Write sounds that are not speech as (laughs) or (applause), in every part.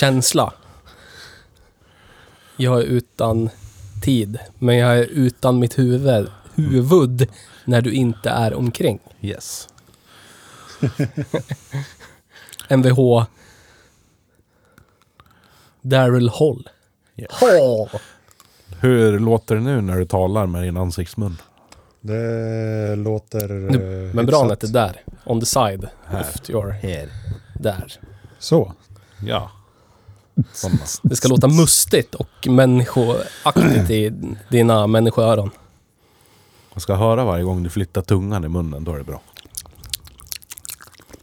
Känsla. Jag är utan tid, men jag är utan mitt huvud, huvud när du inte är omkring. Yes. (laughs) Mvh Daryl Hall. Hall. Hur låter det nu när du talar med din ansiktsmun? Det låter... Nu, eh, membranet är där. On the side. Här. Your, Här. där. Så. Ja. Det ska låta mustigt och människoaktigt i dina människoöron. Man ska höra varje gång du flyttar tungan i munnen, då är det bra.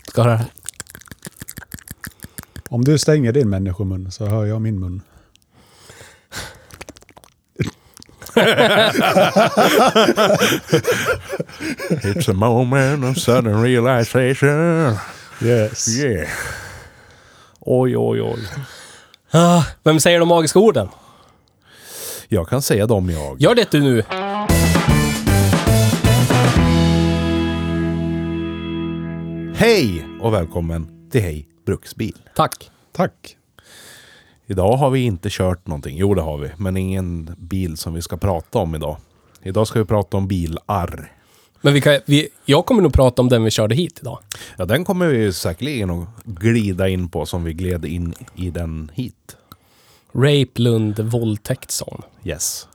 Ska höra det här. Om du stänger din människomun så hör jag min mun. It's a moment of sudden realization. Yes. Yeah. Oj, oj, oj. Ah, vem säger de magiska orden? Jag kan säga dem jag. Gör det du nu. Hej och välkommen till Hej Bruksbil. Tack. Tack. Idag har vi inte kört någonting. Jo, det har vi. Men ingen bil som vi ska prata om idag. Idag ska vi prata om bilar. Men vi kan, vi, jag kommer nog prata om den vi körde hit idag. Ja, den kommer vi ju säkerligen att glida in på som vi gled in i den hit. Rape Lund våldtäktszon. Yes.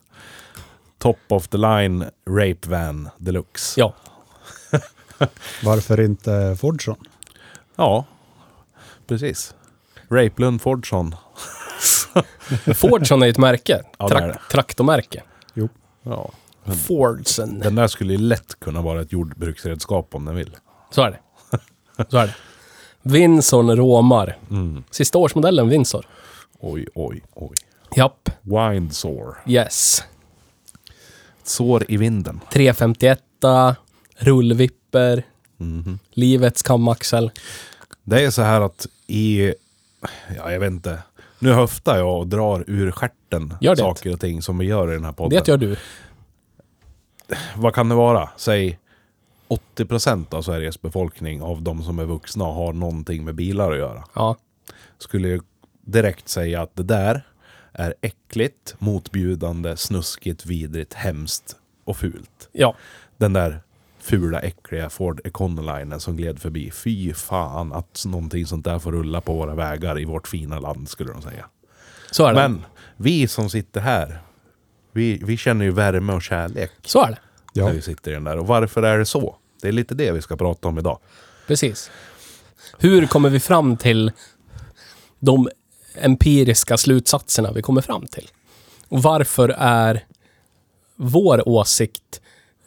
Top of the line Rape Van Deluxe. Ja. (laughs) Varför inte Fordson? Ja, precis. Rape-Lund Fordson. Fordson är ett märke. Ja, det är Trak- det. traktormärke. Jo. Ja. Fordson. Den där skulle ju lätt kunna vara ett jordbruksredskap om den vill. Så är det. Så är det. (laughs) Windsor råmar. Mm. Sista årsmodellen Windsor. Oj, oj, oj. Japp. Windsore. Yes. Sår i vinden. 351, rullvipper, Mhm. livets kamaxel. Det är så här att i... Ja, jag vet inte. Nu höftar jag och drar ur det. saker och ting som vi gör i den här podden. Det gör du. Vad kan det vara? Säg 80% av Sveriges befolkning av de som är vuxna har någonting med bilar att göra. Ja. Skulle jag direkt säga att det där är äckligt, motbjudande, snuskigt, vidrigt, hemskt och fult. Ja. Den där fula, äckliga Ford Econolinen som gled förbi. Fy fan att någonting sånt där får rulla på våra vägar i vårt fina land, skulle de säga. Men vi som sitter här, vi, vi känner ju värme och kärlek Så är det. Ja. när vi sitter i den där. Och varför är det så? Det är lite det vi ska prata om idag. Precis. Hur kommer vi fram till de empiriska slutsatserna vi kommer fram till? Och varför är vår åsikt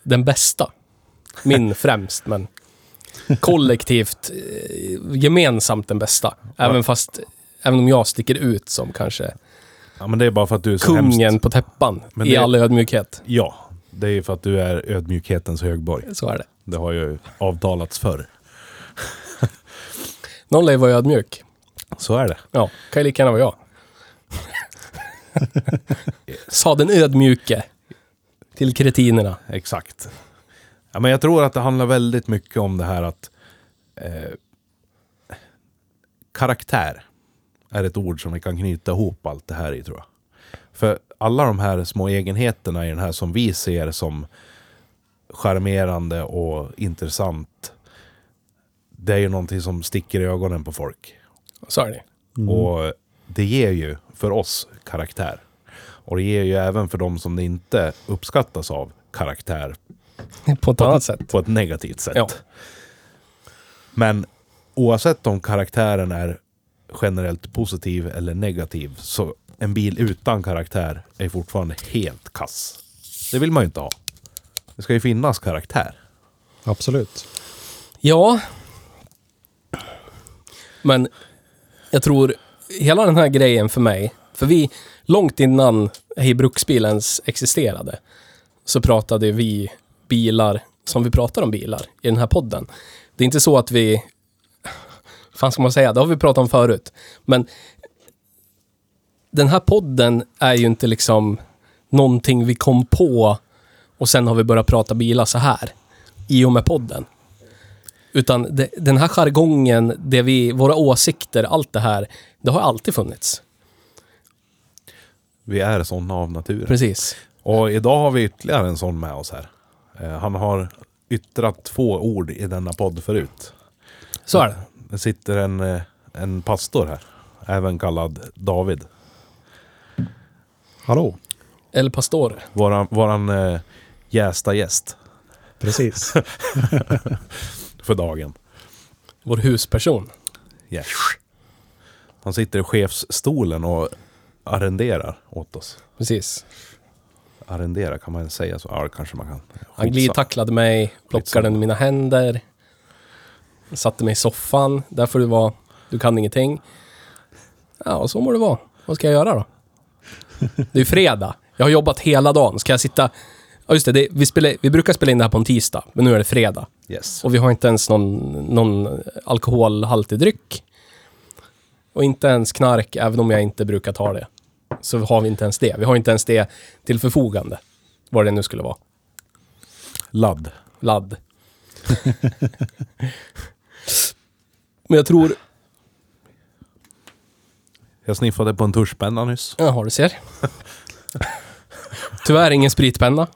den bästa? Min (laughs) främst, men kollektivt, eh, gemensamt den bästa. Även fast, även om jag sticker ut som kanske Ja, men det är bara för att du är så kungen hemskt. på täppan Men i det- all ödmjukhet. Ja, det är för att du är ödmjukhetens högborg. Så är det. Det har ju avtalats förr. (laughs) Någon lär ju vara ödmjuk. Så är det. Ja, kan ju lika gärna vara jag. (laughs) Sa den ödmjuke. Till kretinerna. Exakt. Ja, men jag tror att det handlar väldigt mycket om det här att eh, karaktär är ett ord som vi kan knyta ihop allt det här i tror jag. För alla de här små egenheterna i den här som vi ser som charmerande och intressant. Det är ju någonting som sticker i ögonen på folk. Så är det. Och det ger ju för oss karaktär. Och det ger ju även för de som det inte uppskattas av karaktär På ett annat sätt. på ett negativt sätt. Ja. Men oavsett om karaktären är generellt positiv eller negativ. Så en bil utan karaktär är fortfarande helt kass. Det vill man ju inte ha. Det ska ju finnas karaktär. Absolut. Ja. Men jag tror hela den här grejen för mig, för vi, långt innan Hej Bruksbil ens existerade, så pratade vi bilar som vi pratar om bilar i den här podden. Det är inte så att vi, fan ska man säga, det har vi pratat om förut. Men den här podden är ju inte liksom någonting vi kom på och sen har vi börjat prata bilar så här i och med podden. Utan det, den här jargongen, det vi, våra åsikter, allt det här, det har alltid funnits. Vi är sådana av naturen. Precis. Och idag har vi ytterligare en sån med oss här. Eh, Han har yttrat två ord i denna podd förut. Så är det. Det sitter en, eh, en pastor här. Även kallad David. Hallå. El Pastor. Våran, våran eh, jästa gäst Precis. (laughs) för dagen. Vår husperson. Yes. Han sitter i chefsstolen och arrenderar åt oss. Precis. Arrendera, kan man säga så? Ja, det kanske man kan. Han Skitsamma. glidtacklade mig, plockade den i mina händer. Satte mig i soffan. Där får du vara. Du kan ingenting. Ja, och så må det vara. Vad ska jag göra då? Det är fredag. Jag har jobbat hela dagen. Ska jag sitta... Ja, just det. det vi, spelar, vi brukar spela in det här på en tisdag, men nu är det fredag. Yes. Och vi har inte ens någon, någon alkoholhaltig dryck. Och inte ens knark, även om jag inte brukar ta det. Så har vi inte ens det. Vi har inte ens det till förfogande. Vad det nu skulle vara. Ladd. Ladd. (laughs) Men jag tror... Jag sniffade på en tuschpenna nyss. Jaha, du ser. Tyvärr ingen spritpenna.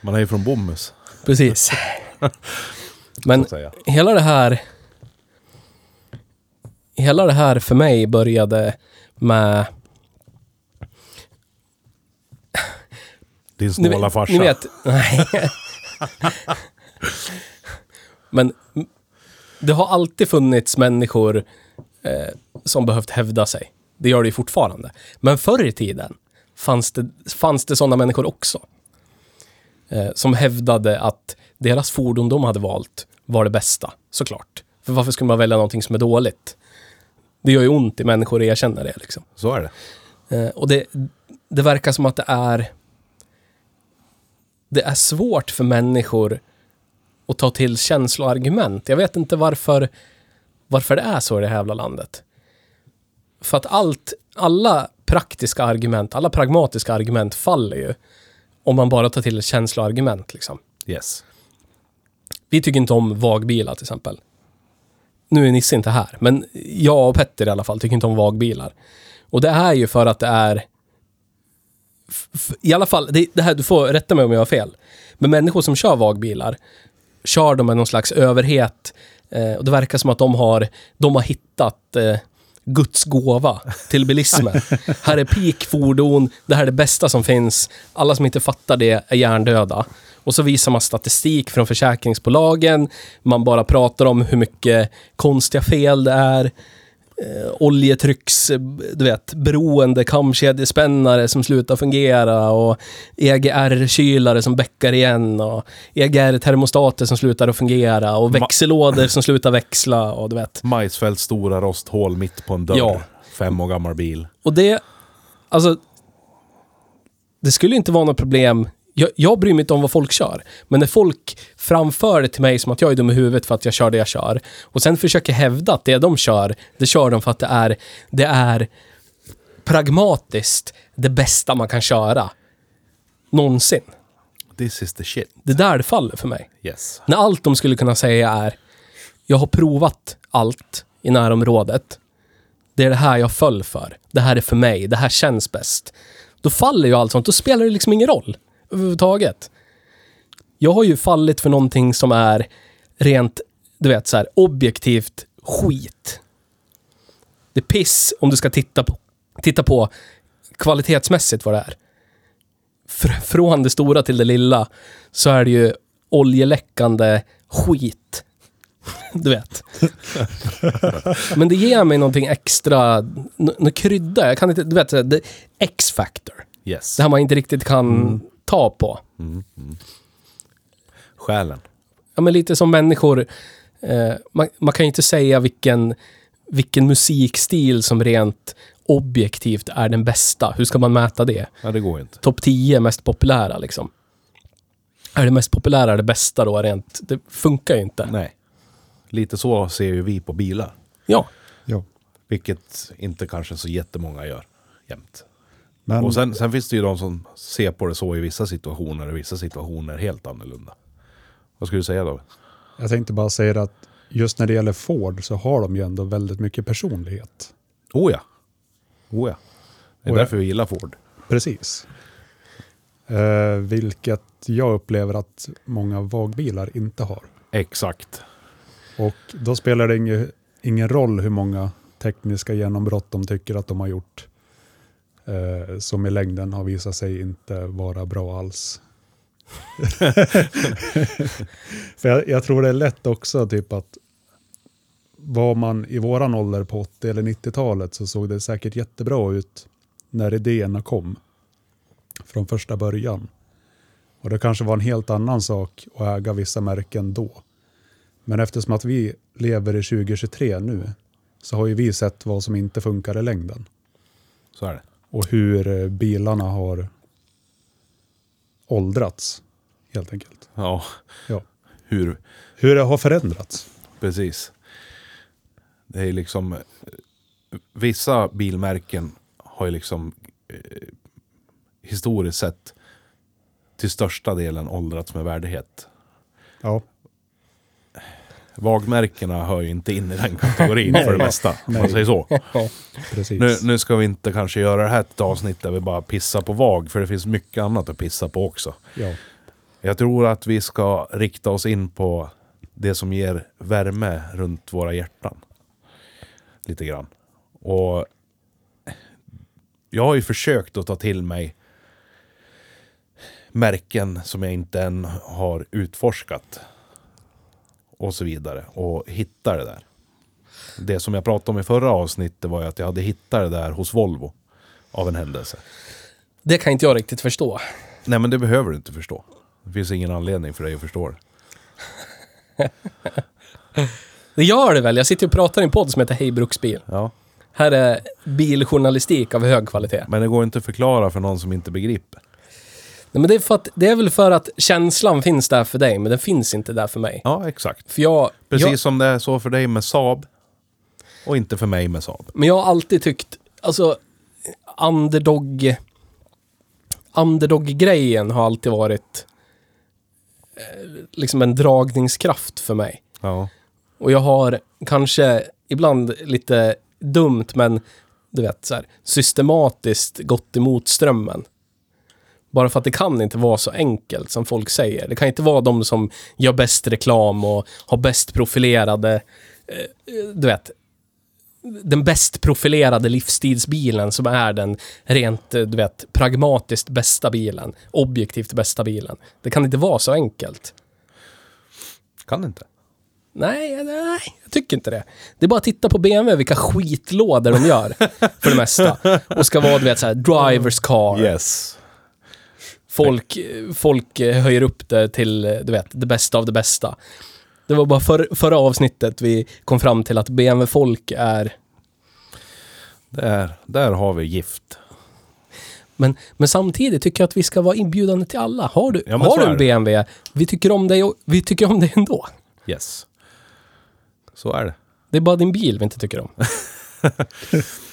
Man är ju från Bomhus. Precis. Men hela det här... Hela det här för mig började med... Din snåla farsa. ni vet... Nej. (laughs) Men det har alltid funnits människor eh, som behövt hävda sig. Det gör det ju fortfarande. Men förr i tiden fanns det, fanns det sådana människor också. Eh, som hävdade att deras fordon de hade valt var det bästa, såklart. För varför skulle man välja någonting som är dåligt? Det gör ju ont i människor att erkänna det. Liksom. Så är det. Eh, och det, det verkar som att det är... Det är svårt för människor att ta till känsloargument. Jag vet inte varför, varför det är så i det här jävla landet. För att allt, alla praktiska argument, alla pragmatiska argument faller ju om man bara tar till ett känsloargument. Liksom. Yes. Vi tycker inte om vagbilar till exempel. Nu är Nisse inte här, men jag och Petter i alla fall tycker inte om vagbilar. Och det är ju för att det är... I alla fall, det, det här, du får rätta mig om jag har fel. Men människor som kör vagbilar kör de med någon slags överhet. Eh, och det verkar som att de har, de har hittat eh, Guds gåva till bilismen. (laughs) här är peak-fordon, det här är det bästa som finns. Alla som inte fattar det är hjärndöda. Och så visar man statistik från försäkringsbolagen. Man bara pratar om hur mycket konstiga fel det är. Eh, oljetrycks, eh, du vet, beroende kamkedjespännare som slutar fungera och EGR-kylare som bäckar igen och EGR-termostater som slutar att fungera och växellådor som slutar växla och du vet. Majsfälts stora rosthål mitt på en dörr. Ja. Fem år gammal bil. Och det, alltså, det skulle inte vara något problem. Jag, jag bryr mig inte om vad folk kör. Men när folk framför det till mig som att jag är dum i huvudet för att jag kör det jag kör. Och sen försöker hävda att det de kör, det kör de för att det är, det är pragmatiskt det bästa man kan köra. Någonsin. This is the shit. Det är där det faller för mig. Yes. När allt de skulle kunna säga är Jag har provat allt i närområdet. Det är det här jag föll för. Det här är för mig. Det här känns bäst. Då faller ju allt sånt. Då spelar det liksom ingen roll överhuvudtaget. Jag har ju fallit för någonting som är rent, du vet, så här objektivt skit. Det är piss om du ska titta på, titta på kvalitetsmässigt vad det är. Fr- från det stora till det lilla så är det ju oljeläckande skit. Du vet. (laughs) Men det ger mig någonting extra, n- något krydda. Jag kan inte, du vet, X-factor. Yes. Det här man inte riktigt kan ta på. Mm, mm. Själen. Ja, men lite som människor. Eh, man, man kan ju inte säga vilken, vilken musikstil som rent objektivt är den bästa. Hur ska man mäta det? Ja, det går inte. Topp 10 mest populära liksom. Är det mest populära det bästa då rent? Det funkar ju inte. Nej. Lite så ser ju vi på bilar. Ja. Ja. Vilket inte kanske så jättemånga gör jämt. Men Och sen, sen finns det ju de som ser på det så i vissa situationer och vissa situationer helt annorlunda. Vad skulle du säga då? jag tänkte bara säga att just när det gäller Ford så har de ju ändå väldigt mycket personlighet. Oh ja. Oh ja. Det är Oh ja. därför vi gillar Ford. Precis. Eh, vilket jag upplever att många vagbilar inte har. Exakt. Och då spelar det ingen, ingen roll hur många tekniska genombrott de tycker att de har gjort. Eh, som i längden har visat sig inte vara bra alls. (laughs) För jag, jag tror det är lätt också typ att var man i våran ålder på 80 eller 90-talet så såg det säkert jättebra ut när idéerna kom. Från första början. Och det kanske var en helt annan sak att äga vissa märken då. Men eftersom att vi lever i 2023 nu så har ju vi sett vad som inte funkar i längden. Så är det. Och hur eh, bilarna har åldrats helt enkelt. Ja. Ja. Hur, Hur det har förändrats. precis. Det är liksom... eh, Vissa bilmärken har ju liksom eh, historiskt sett till största delen åldrats med värdighet. Ja, Vagmärkena hör ju inte in i den (laughs) kategorin för det mesta. Om man säger så. (laughs) Nu, nu ska vi inte kanske göra det här till ett avsnitt där vi bara pissar på VAG, för det finns mycket annat att pissa på också. Ja. Jag tror att vi ska rikta oss in på det som ger värme runt våra hjärtan. Lite grann. Och jag har ju försökt att ta till mig märken som jag inte än har utforskat. Och så vidare. Och hitta det där. Det som jag pratade om i förra avsnittet var ju att jag hade hittat det där hos Volvo. Av en händelse. Det kan inte jag riktigt förstå. Nej men det behöver du inte förstå. Det finns ingen anledning för dig att förstå det. (laughs) Det gör det väl? Jag sitter och pratar i en podd som heter Hej Bruksbil. Ja. Här är biljournalistik av hög kvalitet. Men det går inte att förklara för någon som inte begriper. Nej, men det, är för att, det är väl för att känslan finns där för dig, men den finns inte där för mig. Ja, exakt. För jag, Precis jag, som det är så för dig med Saab. Och inte för mig med Saab. men jag har alltid tyckt, alltså, underdog... Underdog-grejen har alltid varit eh, liksom en dragningskraft för mig. Ja. Och jag har kanske ibland lite dumt, men du vet, så här, systematiskt gått emot strömmen. Bara för att det kan inte vara så enkelt som folk säger. Det kan inte vara de som gör bäst reklam och har bäst profilerade, eh, du vet, den bäst profilerade livsstilsbilen som är den rent, eh, du vet, pragmatiskt bästa bilen. Objektivt bästa bilen. Det kan inte vara så enkelt. Kan inte. Nej, nej, jag tycker inte det. Det är bara att titta på BMW, vilka skitlådor de gör. för det mesta. Och ska vara, du vet, så här, drivers car. Yes. Folk, folk eh, höjer upp det till, eh, du vet, det bästa av det bästa. Det var bara för, förra avsnittet vi kom fram till att BMW-folk är... Där, där har vi gift. Men, men samtidigt tycker jag att vi ska vara inbjudande till alla. Har du, Ja, har du en. BMW, vi tycker om dig och vi tycker om dig ändå. Yes. Så är det. Det är bara din bil vi inte tycker om. (laughs)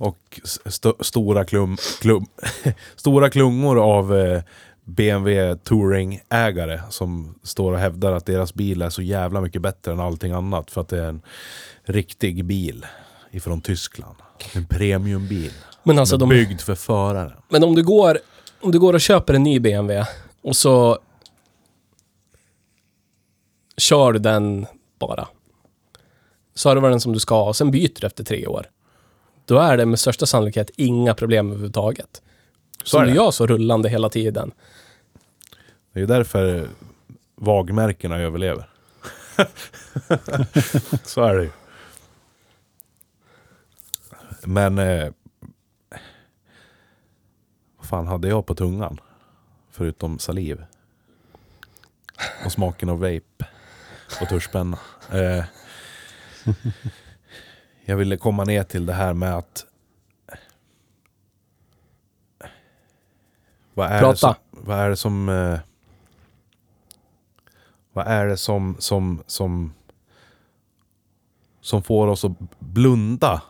Och st stora klum, klum (laughs) stora klungor av eh, BMW Touring-ägare som står och hävdar att deras bil är så jävla mycket bättre än allting annat för att det är en riktig bil ifrån Tyskland. En premiumbil. Men alltså de... Byggd för föraren. Men om du går, om du går och köper en ny BMW och så kör du den bara. Servar den som du ska och sen byter du efter tre år. Då är det med största sannolikhet inga problem överhuvudtaget. Så Som är du gör så rullande hela tiden. Det är ju därför vagmärkena överlever. (laughs) Så är det ju. Men... Eh, vad fan hade jag på tungan? Förutom saliv. Och smaken av vape. Och tuschpenna. Eh, jag ville komma ner till det här med att... Vad är Prata. det som... Vad är det som... Eh, vad är det som, som, som, som får oss att blunda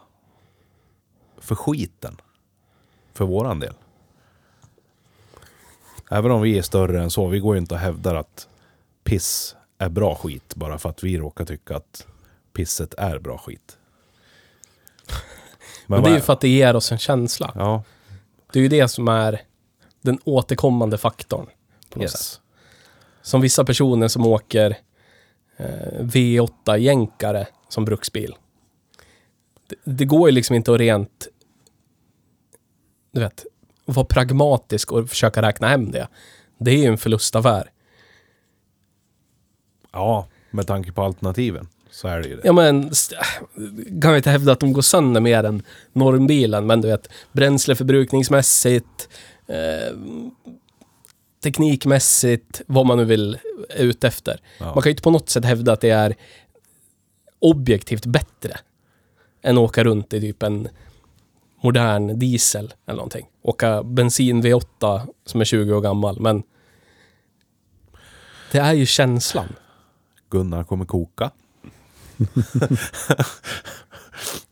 för skiten? För våran del. Även om vi är större än så, vi går ju inte och hävdar att piss är bra skit bara för att vi råkar tycka att pisset är bra skit. Men det är ju för att det ger oss en känsla. Ja, Det är ju det som är den återkommande faktorn. På något sätt. yes. Som vissa personer som åker eh, V8-jänkare som bruksbil. Det, det går ju liksom inte att rent, du vet, vara pragmatisk och försöka räkna hem det. Det är ju en förlustaffär. Ja, med tanke på alternativen så är det ju det. Ja men, kan vi inte hävda att de går sönder mer än normbilen, men du vet, bränsleförbrukningsmässigt, eh, teknikmässigt, vad man nu vill är ute efter. Ja. Man kan ju inte på något sätt hävda att det är objektivt bättre än att åka runt i typ en modern diesel eller någonting. Åka bensin V8 som är 20 år gammal, men det är ju känslan. Gunnar kommer koka. (laughs)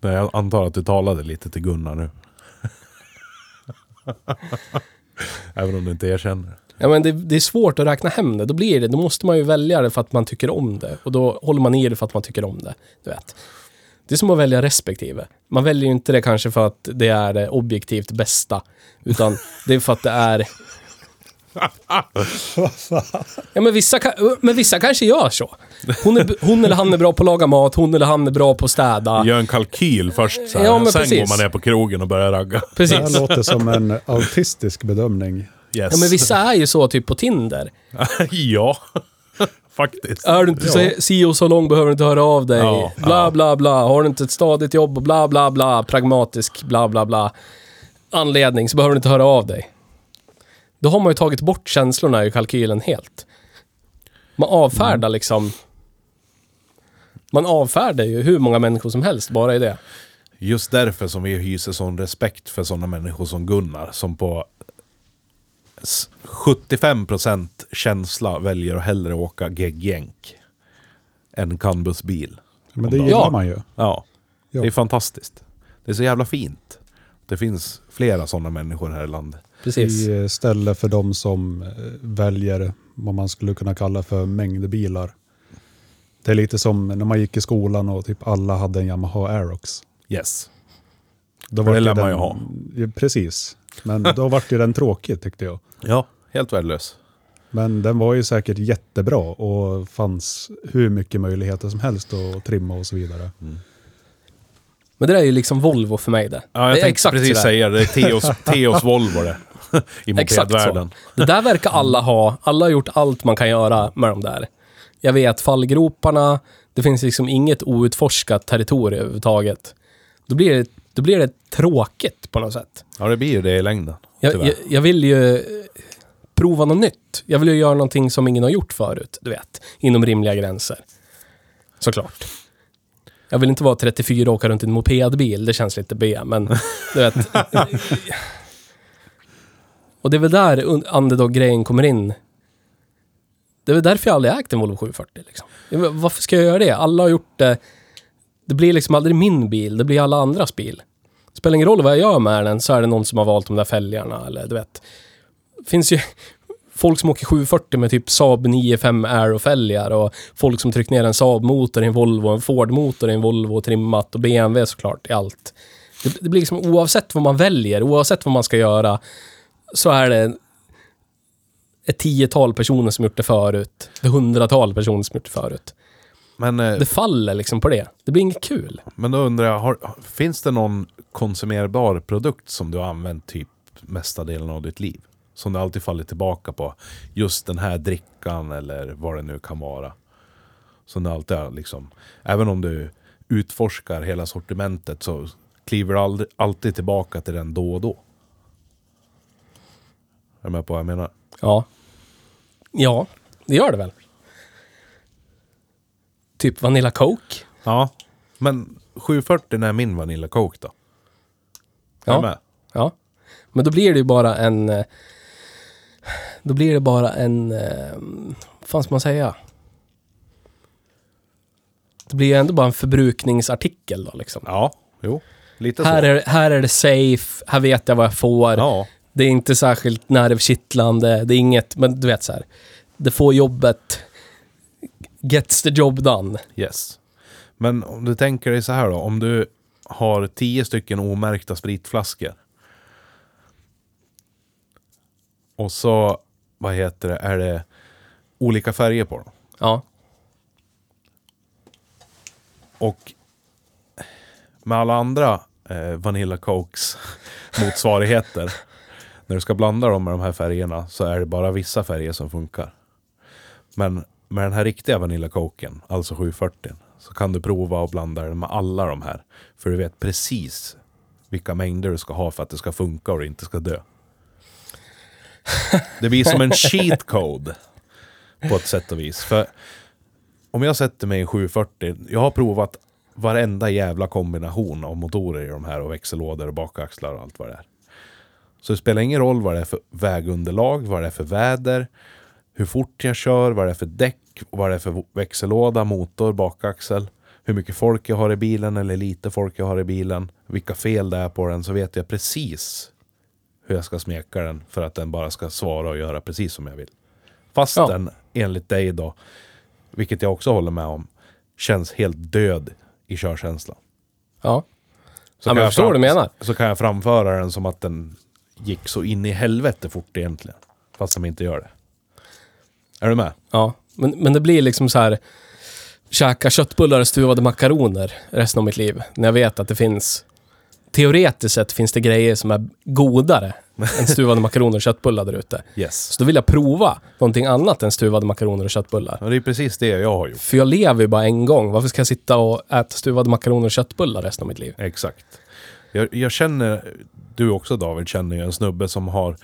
Nej, jag antar att du talade lite till Gunnar nu. (laughs) Även om du inte erkänner. Ja, men det, det är svårt att räkna hem det. Då blir det, då måste man ju välja det för att man tycker om det. Och då håller man i det för att man tycker om det. Du vet. Det är som att välja respektive. Man väljer ju inte det kanske för att det är det objektivt bästa. Utan det är för att det är... (laughs) Ja, men vissa, men vissa kanske gör så. Hon, är, hon eller han är bra på att laga mat, hon eller han är bra på att städa. Gör en kalkyl först så här. Ja, men Sen precis. går man ner på krogen och börjar ragga. (laughs) Det Precis. här låter som en autistisk bedömning. Yes. Ja, men vissa är ju så typ på Tinder. (laughs) ja, faktiskt. Är du inte Ja. så, si och så lång behöver du inte höra av dig. Ja, bla, ja. bla, bla. Har du inte ett stadigt jobb och bla, bla, bla. Pragmatisk, bla, bla, bla. Anledning så behöver du inte höra av dig. Då har man ju tagit bort känslorna i kalkylen helt. Man avfärdar liksom... Man avfärdar ju hur många människor som helst bara i det. Just därför som vi hyser sån respekt för sådana människor som Gunnar. Som på s- 75% känsla väljer att hellre åka geggjänk. Än canbusbil. Men det Ja. gillar man ju. Ja, Ja. det är fantastiskt. Det är så jävla fint. Det finns flera sådana människor här i landet. Precis. I ställe för de som eh, väljer vad man skulle kunna kalla för mängdbilar. Det är lite som när man gick i skolan och typ alla hade en Yamaha Aerox. Yes. Då För det lär man ju den- ha. Precis. Men då vart ju den tråkig tyckte jag. Ja, helt värdelös. Men den var ju säkert jättebra och fanns hur mycket möjligheter som helst att trimma och så vidare. Men det där är ju liksom Volvo för mig det. Ja, jag det tänkte precis sådär. säga det. Det är Teos, (laughs) Teos Volvo det. (laughs) I Exakt mopedvärlden. så. Det där verkar alla ha. Alla har gjort allt man kan göra med de där. Jag vet fallgroparna. Det finns liksom inget outforskat territorium överhuvudtaget. Då blir det, då blir det tråkigt på något sätt. Ja, det blir ju det i längden. Jag, jag, jag vill ju prova något nytt. Jag vill ju göra någonting som ingen har gjort förut, du vet. Inom rimliga gränser. Såklart. Jag vill inte vara 34 och åka runt i en mopedbil, det känns lite B, men du vet. (laughs) (laughs) och det är väl där underdog-grejen kommer in. Det är väl därför jag aldrig ägt en Volvo 740 liksom. Varför ska jag göra det? Alla har gjort det. Det blir liksom aldrig min bil, det blir alla andras bil. Spelar ingen roll vad jag gör med den så är det någon som har valt de där fälgarna eller du vet. finns ju (laughs) folk som åker 740 med typ Saab 95 Aero-fälgar och folk som tryckt ner en Saab-motor i en Volvo, en Ford-motor i en Volvo och trimmat och BMW såklart i allt. Det, det blir liksom oavsett vad man väljer, oavsett vad man ska göra, så är det ett tiotal personer som gjort det förut. Ett hundratal personer som gjort det förut. Men, eh, Det faller liksom på det. Det blir inget kul. men då undrar jag, har, finns det någon konsumerbar produkt som du har använt typ mesta delen av ditt liv? Som du alltid faller tillbaka på? Just den här drickan eller vad det nu kan vara. Som du alltid har liksom. Även om du utforskar hela sortimentet så kliver du aldrig, alltid tillbaka till den då och då. Är du med på vad jag menar? Ja. Ja, det gör det väl. Typ Vanilla Coke. Ja. Men 740 är min Vanilla Coke då. Är Ja. med? Ja. Men då blir det ju bara en... eh, Då blir det bara en... eh, Vad fan ska man säga? Det blir ju ändå bara en förbrukningsartikel då liksom. Ja, jo. Lite Här så. är, här är det safe, här vet jag vad jag får. Ja, Det är inte särskilt nervkittlande, det är inget, men du vet så här. Det får jobbet, gets the job done. yes. Men om du tänker dig så här då. Om du har tio stycken omärkta spritflaskor. Och så, vad heter det, är det olika färger på dem. Ja. Och med alla andra eh, Vanilla Cokes motsvarigheter. (laughs) när du ska blanda dem med de här färgerna så är det bara vissa färger som funkar. Men med den här riktiga Vanilla Coken, alltså 740, så kan du prova att blanda den med alla de här. För du vet precis vilka mängder du ska ha för att det ska funka och det inte ska dö. Det blir som en cheat code på ett sätt och vis. För om jag sätter mig i 740, jag har provat varenda jävla kombination av motorer i de här och växellådor och bakaxlar och allt vad det är. Så det spelar ingen roll vad det är för vägunderlag, vad det är för väder, hur fort jag kör, vad det är för däck, vad det är för växellåda, motor, bakaxel, hur mycket folk jag har i bilen eller lite folk jag har i bilen, vilka fel det är på den, så vet jag precis hur jag ska smeka den för att den bara ska svara och göra precis som jag vill. Fast Ja. den, enligt dig då, vilket jag också håller med om, känns helt död i körkänslan. Ja. Så Ja, men jag förstår vad du menar. Så kan jag framföra den som att den gick så in i helvete fort egentligen. Fast de inte gör det. Är du med? Ja. Men, men det blir liksom så här... Käka köttbullar och stuvade makaroner resten av mitt liv. När jag vet att det finns... Teoretiskt sett finns det grejer som är godare än (laughs) stuvade makaroner och köttbullar där ute. Yes. Så då vill jag prova någonting annat än stuvade makaroner och köttbullar. Och det är precis det jag har gjort. För jag lever ju bara en gång. Varför ska jag sitta och äta stuvade makaroner och köttbullar resten av mitt liv? Exakt. Jag, jag känner, du också David, känner ju en snubbe som har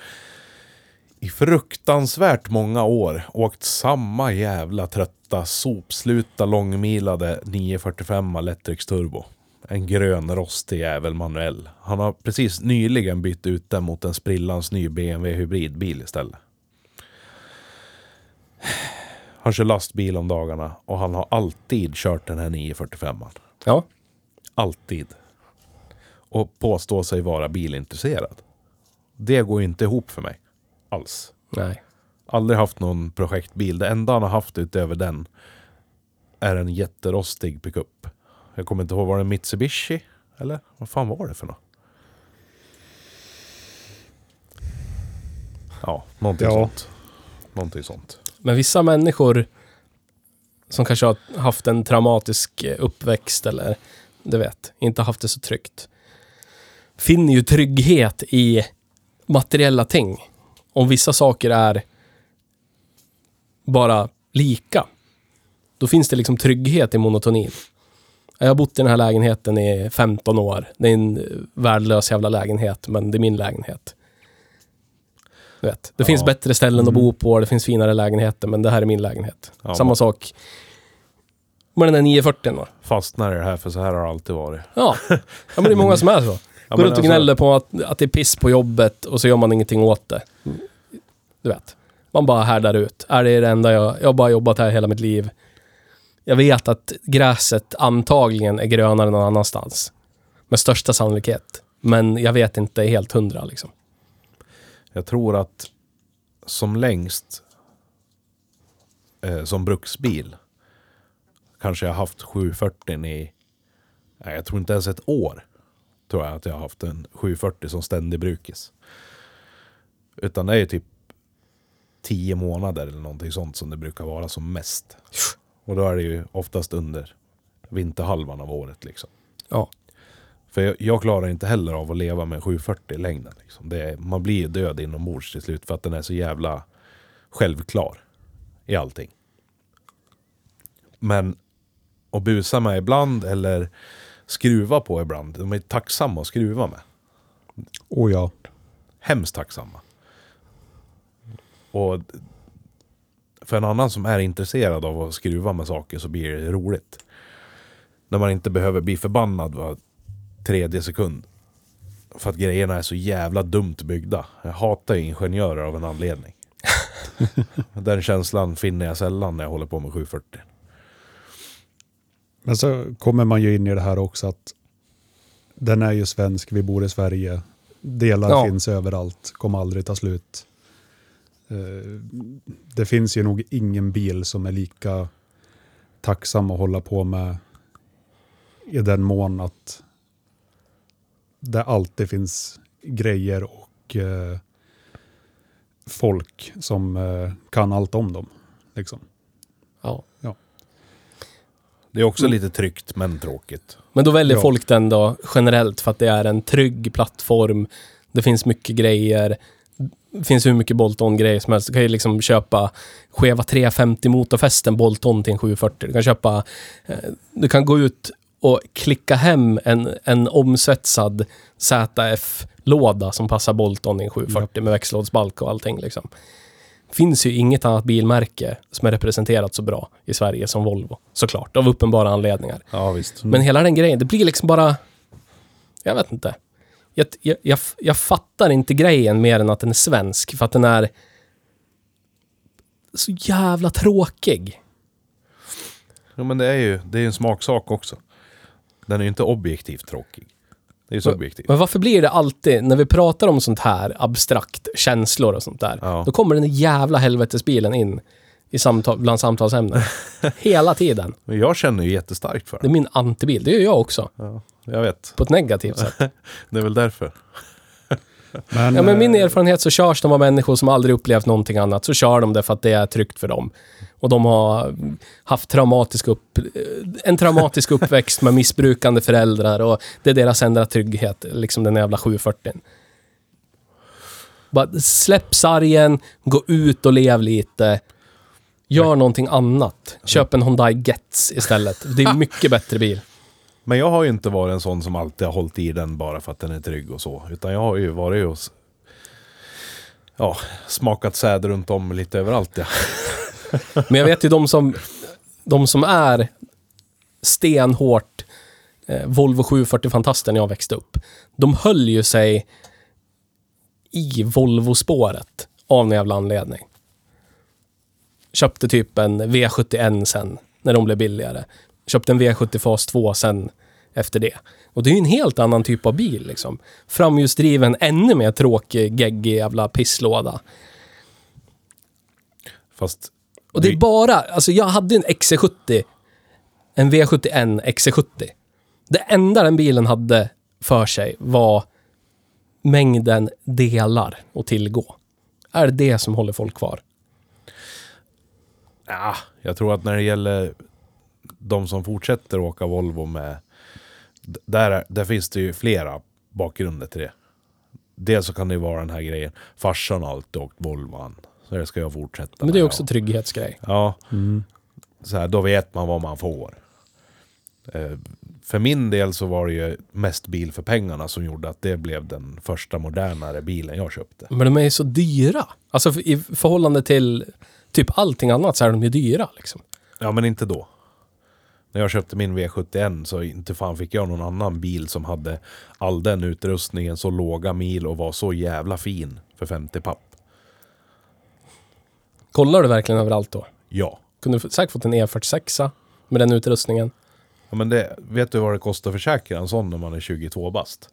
i fruktansvärt många år åkt samma jävla trötta sopsluta långmilade 945 Electric Turbo. En grön rostig jävel manuell. Han har precis nyligen bytt ut den mot en sprillans ny BMW hybridbil istället. Han kör lastbil om dagarna och han har alltid kört den här 945. Ja. Alltid. Och påstå sig vara bilintresserad. Det går inte ihop för mig. Alls. Nej. Aldrig haft någon projektbil. Det enda han har haft utöver den är en jätterostig pickup. Jag kommer inte ihåg, var det en Mitsubishi? Eller vad fan var det för något? Ja, någonting Ja. sånt. Någonting sånt. Men vissa människor som kanske har haft en traumatisk eh, uppväxt eller du vet, inte haft det så tryggt. Finner ju trygghet i materiella ting. Om vissa saker är bara lika, då finns det liksom trygghet i monotonin. Jag har bott i den här lägenheten i 15 år. Det är en värdelös jävla lägenhet, men det är min lägenhet. Du vet, det Ja. finns bättre ställen att bo på, det finns finare lägenheter, men det här är min lägenhet. Ja, Samma man- sak med den där 940 då. Fastnar i det här för så här har det alltid varit. Ja. ja, men det är många som är så. Går runt och alltså- gnäller på att, att det är piss på jobbet och så gör man ingenting åt det. Du vet. Man bara härdar ut. Är det det enda jag... Jag har bara jobbat här hela mitt liv. Jag vet att gräset antagligen är grönare någon annanstans. Med största sannolikhet. Men jag vet inte helt hundra liksom. Jag tror att som längst eh, som bruksbil kanske jag haft 740 i, nej, jag tror inte ens ett år. Tror jag att jag har haft en 740 som ständig brukis. Utan det är ju typ 10 månader eller någonting sånt som det brukar vara som mest. Och då är det ju oftast under vinterhalvan av året liksom. Ja. För jag, jag klarar inte heller av att leva med 740 i längden. Liksom. Är, man blir ju död inombords till slut för att den är så jävla självklar i allting. Men att busa med ibland eller skruva på ibland. De är tacksamma att skruva med. Oh ja. Hemskt tacksamma. Och för en annan som är intresserad av att skruva med saker så blir det roligt. När man inte behöver bli förbannad var tredje sekund. För att grejerna är så jävla dumt byggda. Jag hatar ju ingenjörer av en anledning. (laughs) Den känslan finner jag sällan när jag håller på med 740. Men så kommer man ju in i det här också att den är ju svensk, vi bor i Sverige. Delar Ja. finns överallt, kommer aldrig ta slut. Eh, Det finns ju nog ingen bil som är lika tacksam att hålla på med i den mån att det alltid finns grejer och eh, folk som eh, kan allt om dem. Liksom. Det är också lite tryggt men tråkigt. Men då väljer Ja. folk den då generellt för att det är en trygg plattform. Det finns mycket grejer. Det finns hur mycket Bolton-grejer som helst. Du kan ju liksom köpa skeva 350 motorfästen Bolton till en 740. Du kan köpa... Eh, du kan gå ut och klicka hem en, en omsvetsad ZF-låda som passar Bolton i en 740 med växellådsbalk och allting liksom. Finns ju inget annat bilmärke som är representerat så bra i Sverige som Volvo. Såklart, av uppenbara anledningar. Ja visst. Men hela den grejen, det blir liksom bara... Jag vet inte. Jag, jag, jag, jag fattar inte grejen mer än att den är svensk, för att den är så jävla tråkig. Ja, men det är ju det är en smaksak också. Den är ju inte objektivt tråkig. Det är subjektivt. Men varför blir det alltid, när vi pratar om sånt här abstrakt, känslor och sånt där, Ja. då kommer den jävla helvetesbilen in i samtal, bland samtalsämnen. Hela tiden. (laughs) Men jag känner ju jättestarkt för Det är den. min antibil. Det gör jag också. Ja, jag vet. På ett negativt sätt. (laughs) Det är väl därför. (laughs) Men, Ja, men min eh, erfarenhet så körs de av människor som aldrig upplevt någonting annat. Så kör de det för att det är tryggt för dem. Och de har haft traumatisk upp, en traumatisk uppväxt med missbrukande föräldrar och det är deras enda trygghet, liksom den jävla 740. Bara släpp sargen, gå ut och lev lite. Gör någonting annat. Köp en Hyundai Getz istället. Det är en (laughs) mycket bättre bil. Men jag har ju inte varit en sån som alltid har hållit i den bara för att den är trygg och så. Utan jag har ju varit och ja, smakat säd runt om lite överallt. Ja. (laughs) Men jag vet ju de som, de som är stenhårt eh, Volvo 740-fantaster när jag växte upp. De höll ju sig i Volvo-spåret av någon jävla anledning. Köpte typ en V71 sen, när de blev billigare. Köpte en V70 Fas 2 sen efter det. Och det är ju en helt annan typ av bil liksom. Framhjulsdriven, ännu mer tråkig, geggig jävla pisslåda. Fast och det är bara, alltså jag hade en XC70, en V71 XC70. Det enda den bilen hade för sig var mängden delar att tillgå. Är det det som håller folk kvar? ja, jag tror att när det gäller de som fortsätter åka Volvo med... Där, är- där finns det ju flera bakgrunder till det. Dels så kan det ju vara den här grejen. Farsan har alltid åkt Volvan. Så det ska jag fortsätta Men det är med. också en trygghetsgrej. Ja, Mm. så här, då vet man vad man får. Eh, för min del så var det ju mest bil för pengarna som gjorde att det blev den första modernare bilen jag köpte. Men de är ju så dyra. Alltså för- i förhållande till typ allting annat så är de ju dyra liksom. Ja, men inte då. När jag köpte min V71 så inte fan fick jag någon annan bil som hade all den utrustningen, så låga mil och var så jävla fin för 50 papp. Kollar du verkligen överallt då? Ja. Kunde du säkert fått en E46 med den utrustningen. ja men det, vet du vad det kostar att försäkra en sån när man är 22 bast?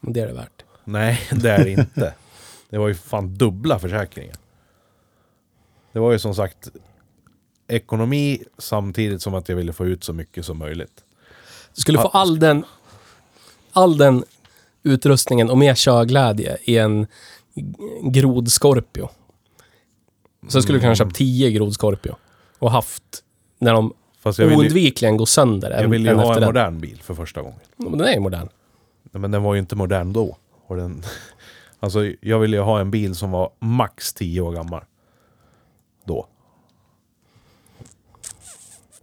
Men det är det värt. Nej, (laughs) det är det inte. Det var ju fan dubbla försäkringen. Det var ju som sagt ekonomi samtidigt som att jag ville få ut så mycket som möjligt. Du skulle få all den, all den utrustningen och mer körglädje i en grod Scorpio. Så skulle du kunna köpa 10 grod Scorpio och haft när de Fast jag ville ju, oundvikligen går sönder jag en, ville ju en ha efter en den. modern bil för första gången. Men den är ju modern. Nej, Men den var ju inte modern då. Och den, (laughs) alltså jag ville ju ha en bil som var max 10 år gammal. Då.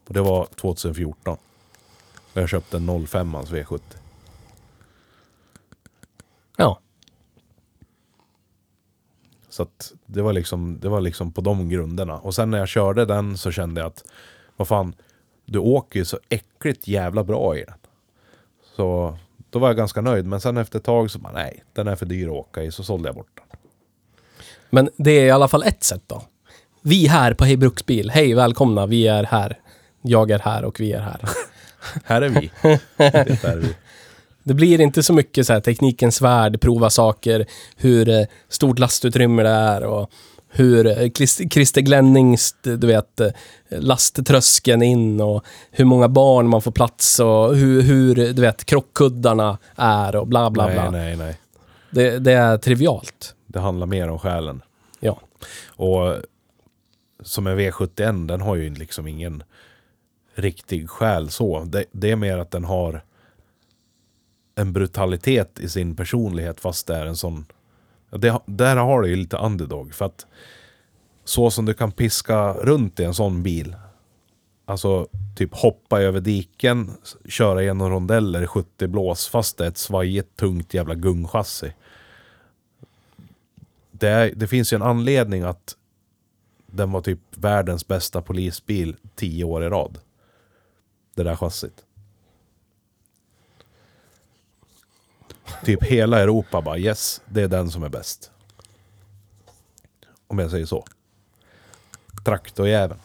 Och det var 2014. Och jag köpte en 05 V70. Ja. Så det var liksom, det var liksom på de grunderna. Och sen när jag körde den så kände jag att, vad fan, du åker ju så äckligt jävla bra i den. Så då var jag ganska nöjd. Men sen efter ett tag så bara, nej, den är för dyr att åka i. Så sålde jag bort den. Men det är i alla fall ett sätt då. Vi här på Hej Bruksbil. Hej, välkomna. Vi är här. Jag är här och vi är här. (laughs) Här är vi. (laughs) det är vi. Det blir inte så mycket så här teknikens värld, prova saker, hur eh, stort lastutrymme det är och hur eh, Chris- Christer Glennings, du vet, eh, lasttröskeln in och hur många barn man får plats och hur, hur du vet, krockkuddarna är och bla bla bla. Nej, nej, nej. Det, det är trivialt. Det handlar mer om själen. Ja. Och som en V71, den har ju liksom ingen riktig själ så. Det, det är mer att den har en brutalitet i sin personlighet fast det är en sån... Ja, Det, där har du ju lite underdog för att så som du kan piska runt i en sån bil. Alltså typ hoppa över diken, köra genom rondeller i 70 blås fast det är ett svajigt tungt jävla gungchassi. Det, är, det finns ju en anledning att den var typ världens bästa polisbil tio år i rad. Det där chassit. Typ hela Europa bara yes, det är den som är bäst. Om jag säger så. Traktorjäveln.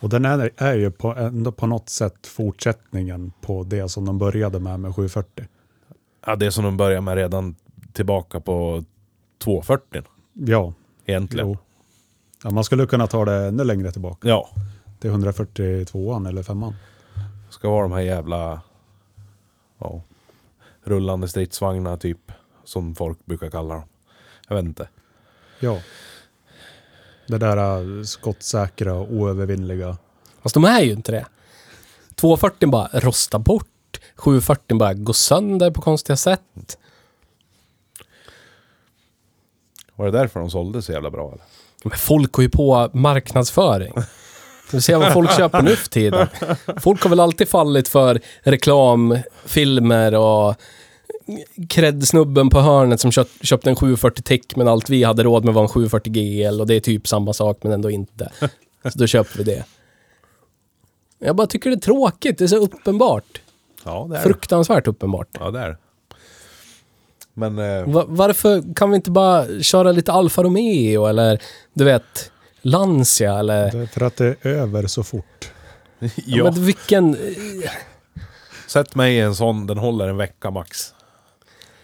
Och den är, är ju på, ändå på något sätt fortsättningen på det som de började med med 740. Ja, det som de började med redan tillbaka på 240 Ja, egentligen. jo. Ja, man skulle kunna ta det ännu längre tillbaka. Ja, Till 142an eller 5an. ska vara de här jävla ja, rullande stridsvagnar typ. Som folk brukar kalla dem. Jag vet inte. Ja. Det där äh, skottsäkra och oövervinnliga. Fast de är ju inte det. 240 bara rostar bort. 740 bara går sönder på konstiga sätt. Var det därför de sålde så jävla bra eller? Men folk går ju på marknadsföring. (laughs) Du ser vad folk köper nu för tiden. Folk har väl alltid fallit för reklamfilmer och cred-snubben på hörnet som köpt, köpte en 740 Tick men allt vi hade råd med var en 740 GL och det är typ samma sak men ändå inte. Så då köper vi det. Jag bara tycker det är tråkigt. Det är så uppenbart. Ja, det är. Fruktansvärt uppenbart. Ja, det är. Men... Eh, Va- varför kan vi inte bara köra lite Alfa Romeo eller du vet Lancia eller... Det är för att det är över så fort. (laughs) Ja. ja, Men vilken... sätt mig i en sån, den håller en vecka max.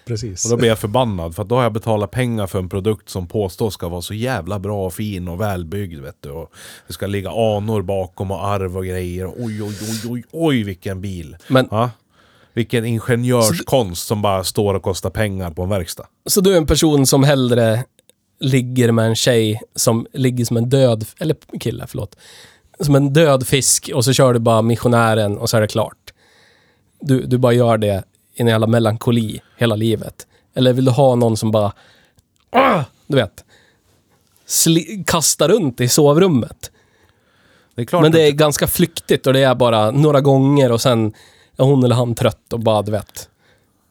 Precis. Och då blir jag förbannad för att då har jag betalat pengar för en produkt som påstås ska vara så jävla bra och fin och välbyggd vet du. Och det ska ligga anor bakom och arv och grejer. Oj, oj, oj, oj, oj vilken bil. Men, Ja. Vilken ingenjörskonst som bara står och kostar pengar på en verkstad. så du är en person som hellre ligger med en tjej som ligger som en död... Eller kille, förlåt. Som en död fisk och så kör du bara missionären och så är det klart. Du, du bara gör det i en jävla melankoli hela livet. Eller vill du ha någon som bara... Ah, du vet. Kastar runt i sovrummet. Det Men det är ganska flyktigt och det är bara några gånger och sen är hon eller han trött och bara, du vet.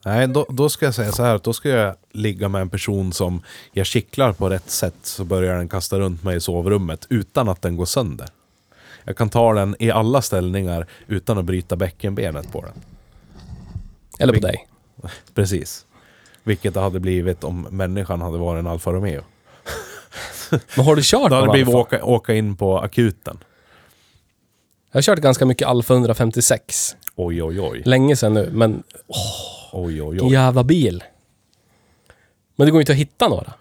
Nej, då, då ska jag säga så här att då ska jag ligga med en person som jag kittlar på rätt sätt så börjar den kasta runt mig i sovrummet utan att den går sönder. Jag kan ta den i alla ställningar utan att bryta bäckenbenet på den. Eller på Vil- dig. (laughs) Precis. Vilket det hade blivit om människan hade varit en Alfa Romeo. Men har du kört (laughs) Då hade det blivit Alfa? åka, åka in på akuten. Jag har kört ganska mycket Alfa 156. Oj, oj, oj. Länge sedan nu, men Oj, oj, oj. jävla bil. Men det går ju inte att hitta några.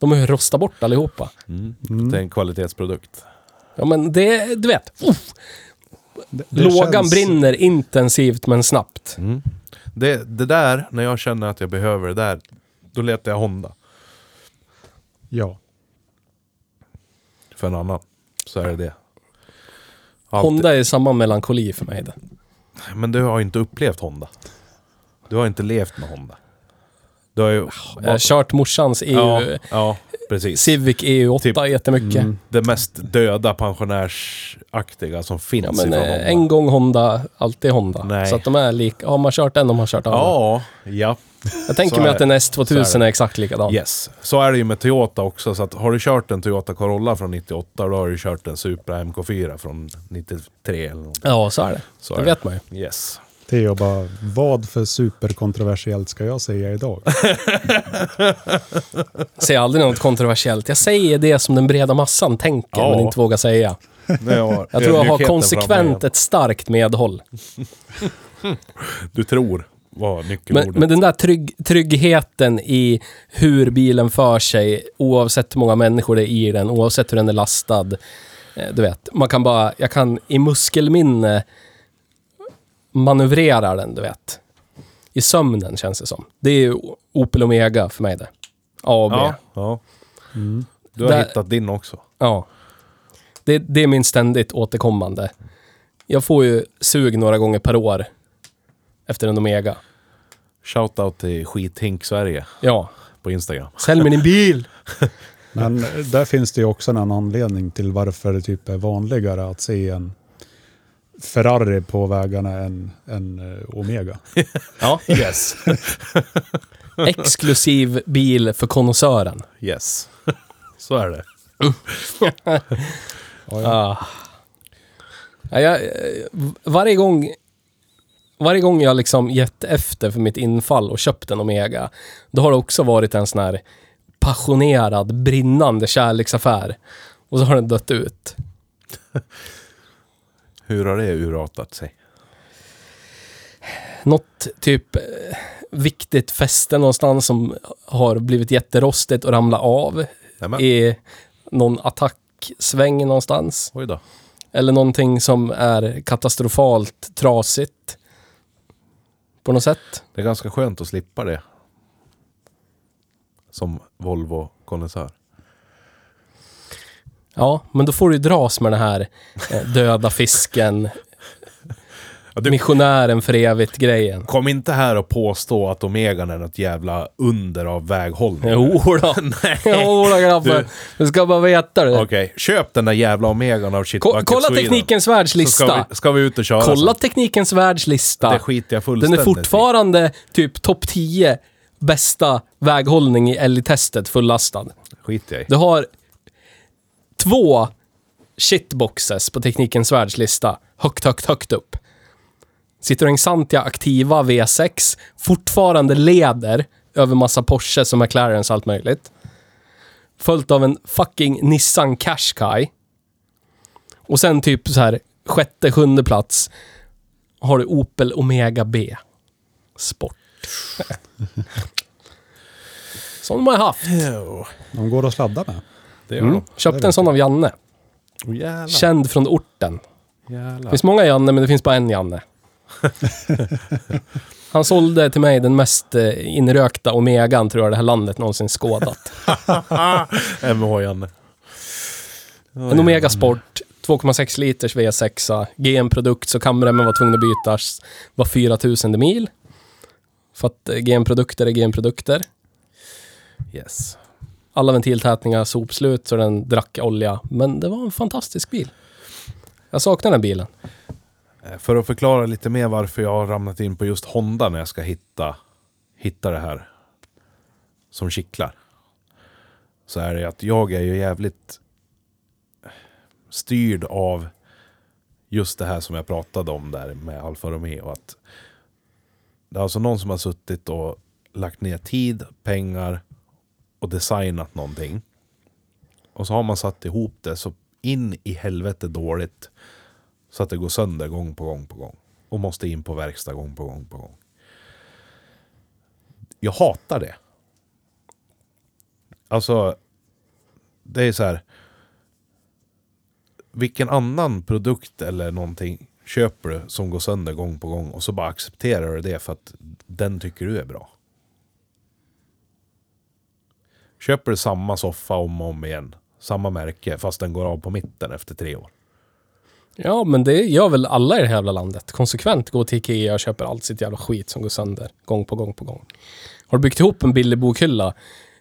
De har ju rostat bort allihopa. Mm. Det är en kvalitetsprodukt. Ja men det, du vet. Uff, Det, det lågan känns- brinner intensivt men snabbt. Mm. Det, det där, när jag känner att jag behöver det där, då letar jag Honda Ja. för en annan. Så är det det. Alltid. Honda är samma melankoli för mig. Det. Men du har ju inte upplevt Honda. Du har inte levt med Honda. Du har ju... Jag har kört morsans EU, ja, ja, Precis. Civic EU8 Typ- jättemycket. Det mest döda pensionärsaktiga som finns Ja, men ifrån eh, Honda. en gång Honda, alltid Honda. Nej. Så att de är lika. Har man kört en, de har kört alla. Ja, ja. jag tänker mig att en det. S2000 Så är är, det. exakt likadan. Yes. Så är det ju med Toyota också. Så att har du kört en Toyota Corolla från 98, då har du kört en Supra MK4 från 93 eller något. Ja, så är det. Så det är vet man ju. Yes. Theo bara, vad för superkontroversiellt ska jag säga idag? (laughs) Säger aldrig något kontroversiellt. Jag säger det som den breda massan tänker, Ja. men inte vågar säga. Jag, Jag tror jag har konsekvent ett starkt medhåll. Du tror var Men, nyckelordet. men den där trygg, tryggheten i hur bilen för sig, oavsett hur många människor det är i den, oavsett hur den är lastad. Eh, Du vet, man kan bara, jag kan i muskelminne manövrera den, du vet. I sömnen känns det som. Det är ju Opel Omega för mig det. A och B. ja, Ja. ja. Du har Där- hittat din också. Det, det är min ständigt återkommande. Jag får ju sug några gånger per år efter en Omega. Shoutout till Skithink Sverige Ja, på Instagram. sälj mig din bil! (laughs) Men där finns det ju också en anledning till varför det typ är vanligare att se en Ferrari på vägarna än en eh, Omega. (laughs) Ja. Yes. (laughs) Exklusiv bil för konnässören. yes. Så är det. (laughs) Ja, ja. Ah. Ja, jag, eh, varje gång varje gång jag liksom gett efter för mitt infall och köpt en Omega, då har det också varit en sån här passionerad, brinnande kärleksaffär. Och så har den dött ut. Hur har det urartat sig? Något typ eh, viktigt fäste någonstans som har blivit jätterostigt och ramlat av Nämen. i någon attacksväng någonstans. Oj då. Eller någonting som är katastrofalt trasigt. På något sätt. Det är ganska skönt att slippa det. Som Volvo-konnässör. Ja, men då får du ju dras med den här eh, döda fisken, (laughs) Ja, du- missionären för evigt-grejen. Kom inte här och påstå att Omegan är något jävla under av väghållning. Jo då. (laughs) Jo då grabbar. Du- Du ska bara veta det. Okej, köp den där jävla Omegan av Ko- Bucket kolla Sweden. Teknikens Världs Så lista. ska vi, ska vi ut och köra Kolla sen. Teknikens Världs lista. Det skiter jag Den fullständigt är fortfarande typ topp 10 bästa väghållning i älgtestet fullastad. i. Skiter jag i. Du har två shitboxes på Teknikens Världslista. Högt, högt, högt upp. Citroën Xantia Activa V6. Fortfarande leder över massa Porsche som McLarens allt möjligt. Följt av en fucking Nissan Qashqai. Och sen typ så här sjätte, sjunde plats har du Opel Omega B. Sport. (laughs) Som de har haft. De går att sladda med. Det gör Mm. de. Köpte en sån av Janne. Oh, jävlar. Känd från orten. Det jävlar. finns många Janne, men det finns bara en Janne. (laughs) Han sålde till mig den mest eh, inrökta Omegan, tror jag, det här landet någonsin skådat. (laughs) MH Janne. En Omega Sport, 2,6 liters V6, GM-produkt, så kamremmen var tvungen att bytas var 4000 mil. För att eh, GM-produkter är GM-produkter. Yes. Alla ventiltätningar sopslut, så den drack olja. Men det var en fantastisk bil. Jag saknar den bilen. Eh, för att förklara lite mer varför jag har ramlat in på just Honda när jag ska hitta, hitta det här som kittlar. Så är det att jag är ju jävligt styrd av just det här som jag pratade om där med Alfa Romeo. Att det är alltså någon som har suttit och lagt ner tid, pengar och designat någonting. Och så har man satt ihop det så in i helvete dåligt så att det går sönder gång på gång på gång. Och måste in på verkstad gång på gång på gång. Jag hatar det. Alltså, det är så här. Vilken annan produkt eller någonting köper du som går sönder gång på gång och så bara accepterar du det för att den tycker du är bra. Köper du samma soffa om och om igen, samma märke, fast den går av på mitten efter tre år. Ja, men det gör väl alla i det här jävla landet. Konsekvent går till Ikea och köper allt sitt jävla skit som går sönder. Gång på gång på gång. Har du byggt ihop en billig bokhylla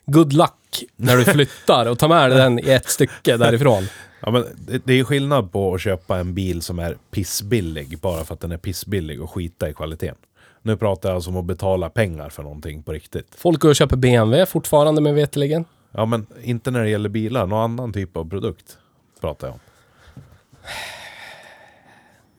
good luck när du (laughs) flyttar och tar med dig den i ett stycke därifrån. Ja, men det, det är skillnad på att köpa en bil som är pissbillig bara för att den är pissbillig och skita i kvaliteten. Nu pratar jag alltså om att betala pengar för någonting på riktigt. Folk går och köper BMW fortfarande med veteligen. Ja, men inte när det gäller bilar. Någon annan typ av produkt pratar jag om.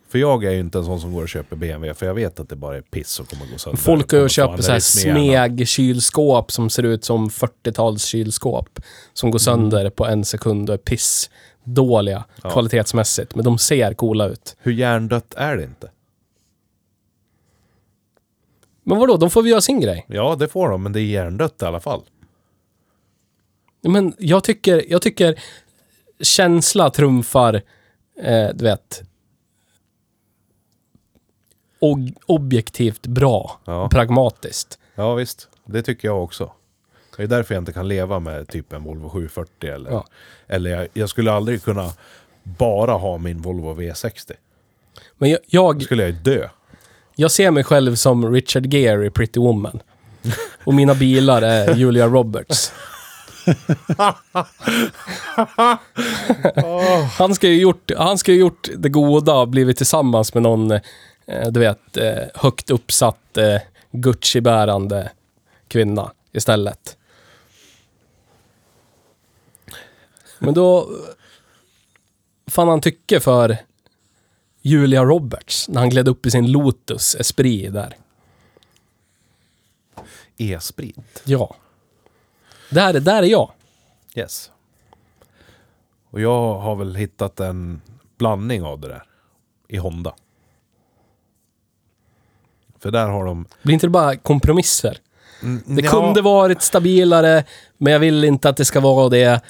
För jag är ju inte en sån som går och köper BMW, för jag vet att det bara är piss och kommer gå sönder. Folk går och köper så här smeg-kylskåp som ser ut som 40-tals kylskåp. Som går sönder på en sekund och är piss dåliga Ja. kvalitetsmässigt. Men de ser coola ut. Hur hjärndött är det inte? Men vadå, de får väl göra sin grej. Ja, det får de, men det är hjärndött i alla fall. Men jag tycker, jag tycker känsla trumfar, eh, du vet, og, objektivt bra, Ja. pragmatiskt. Ja, visst. Det tycker jag också. Det är därför jag inte kan leva med typ en Volvo 740 eller... Ja. Eller jag, jag skulle aldrig kunna bara ha min Volvo V60. Men jag, Då jag, skulle jag ju dö. Jag ser mig själv som Richard Gere i Pretty Woman. Och mina bilar är Julia Roberts. (laughs) han ska ju gjort, han ska ju gjort det goda och blivit tillsammans med någon, eh, du vet, eh, högt uppsatt eh, Gucci-bärande kvinna istället. Men då... Fan han tycker för Julia Roberts när han gled upp i sin Lotus Esprit där. E-sprit. Ja. Där, där är jag. Yes. Och jag har väl hittat en blandning av det där. I Honda. För där har de... Blir inte det bara kompromisser? Mm, Det ja, kunde varit stabilare, men jag vill inte att det ska vara det.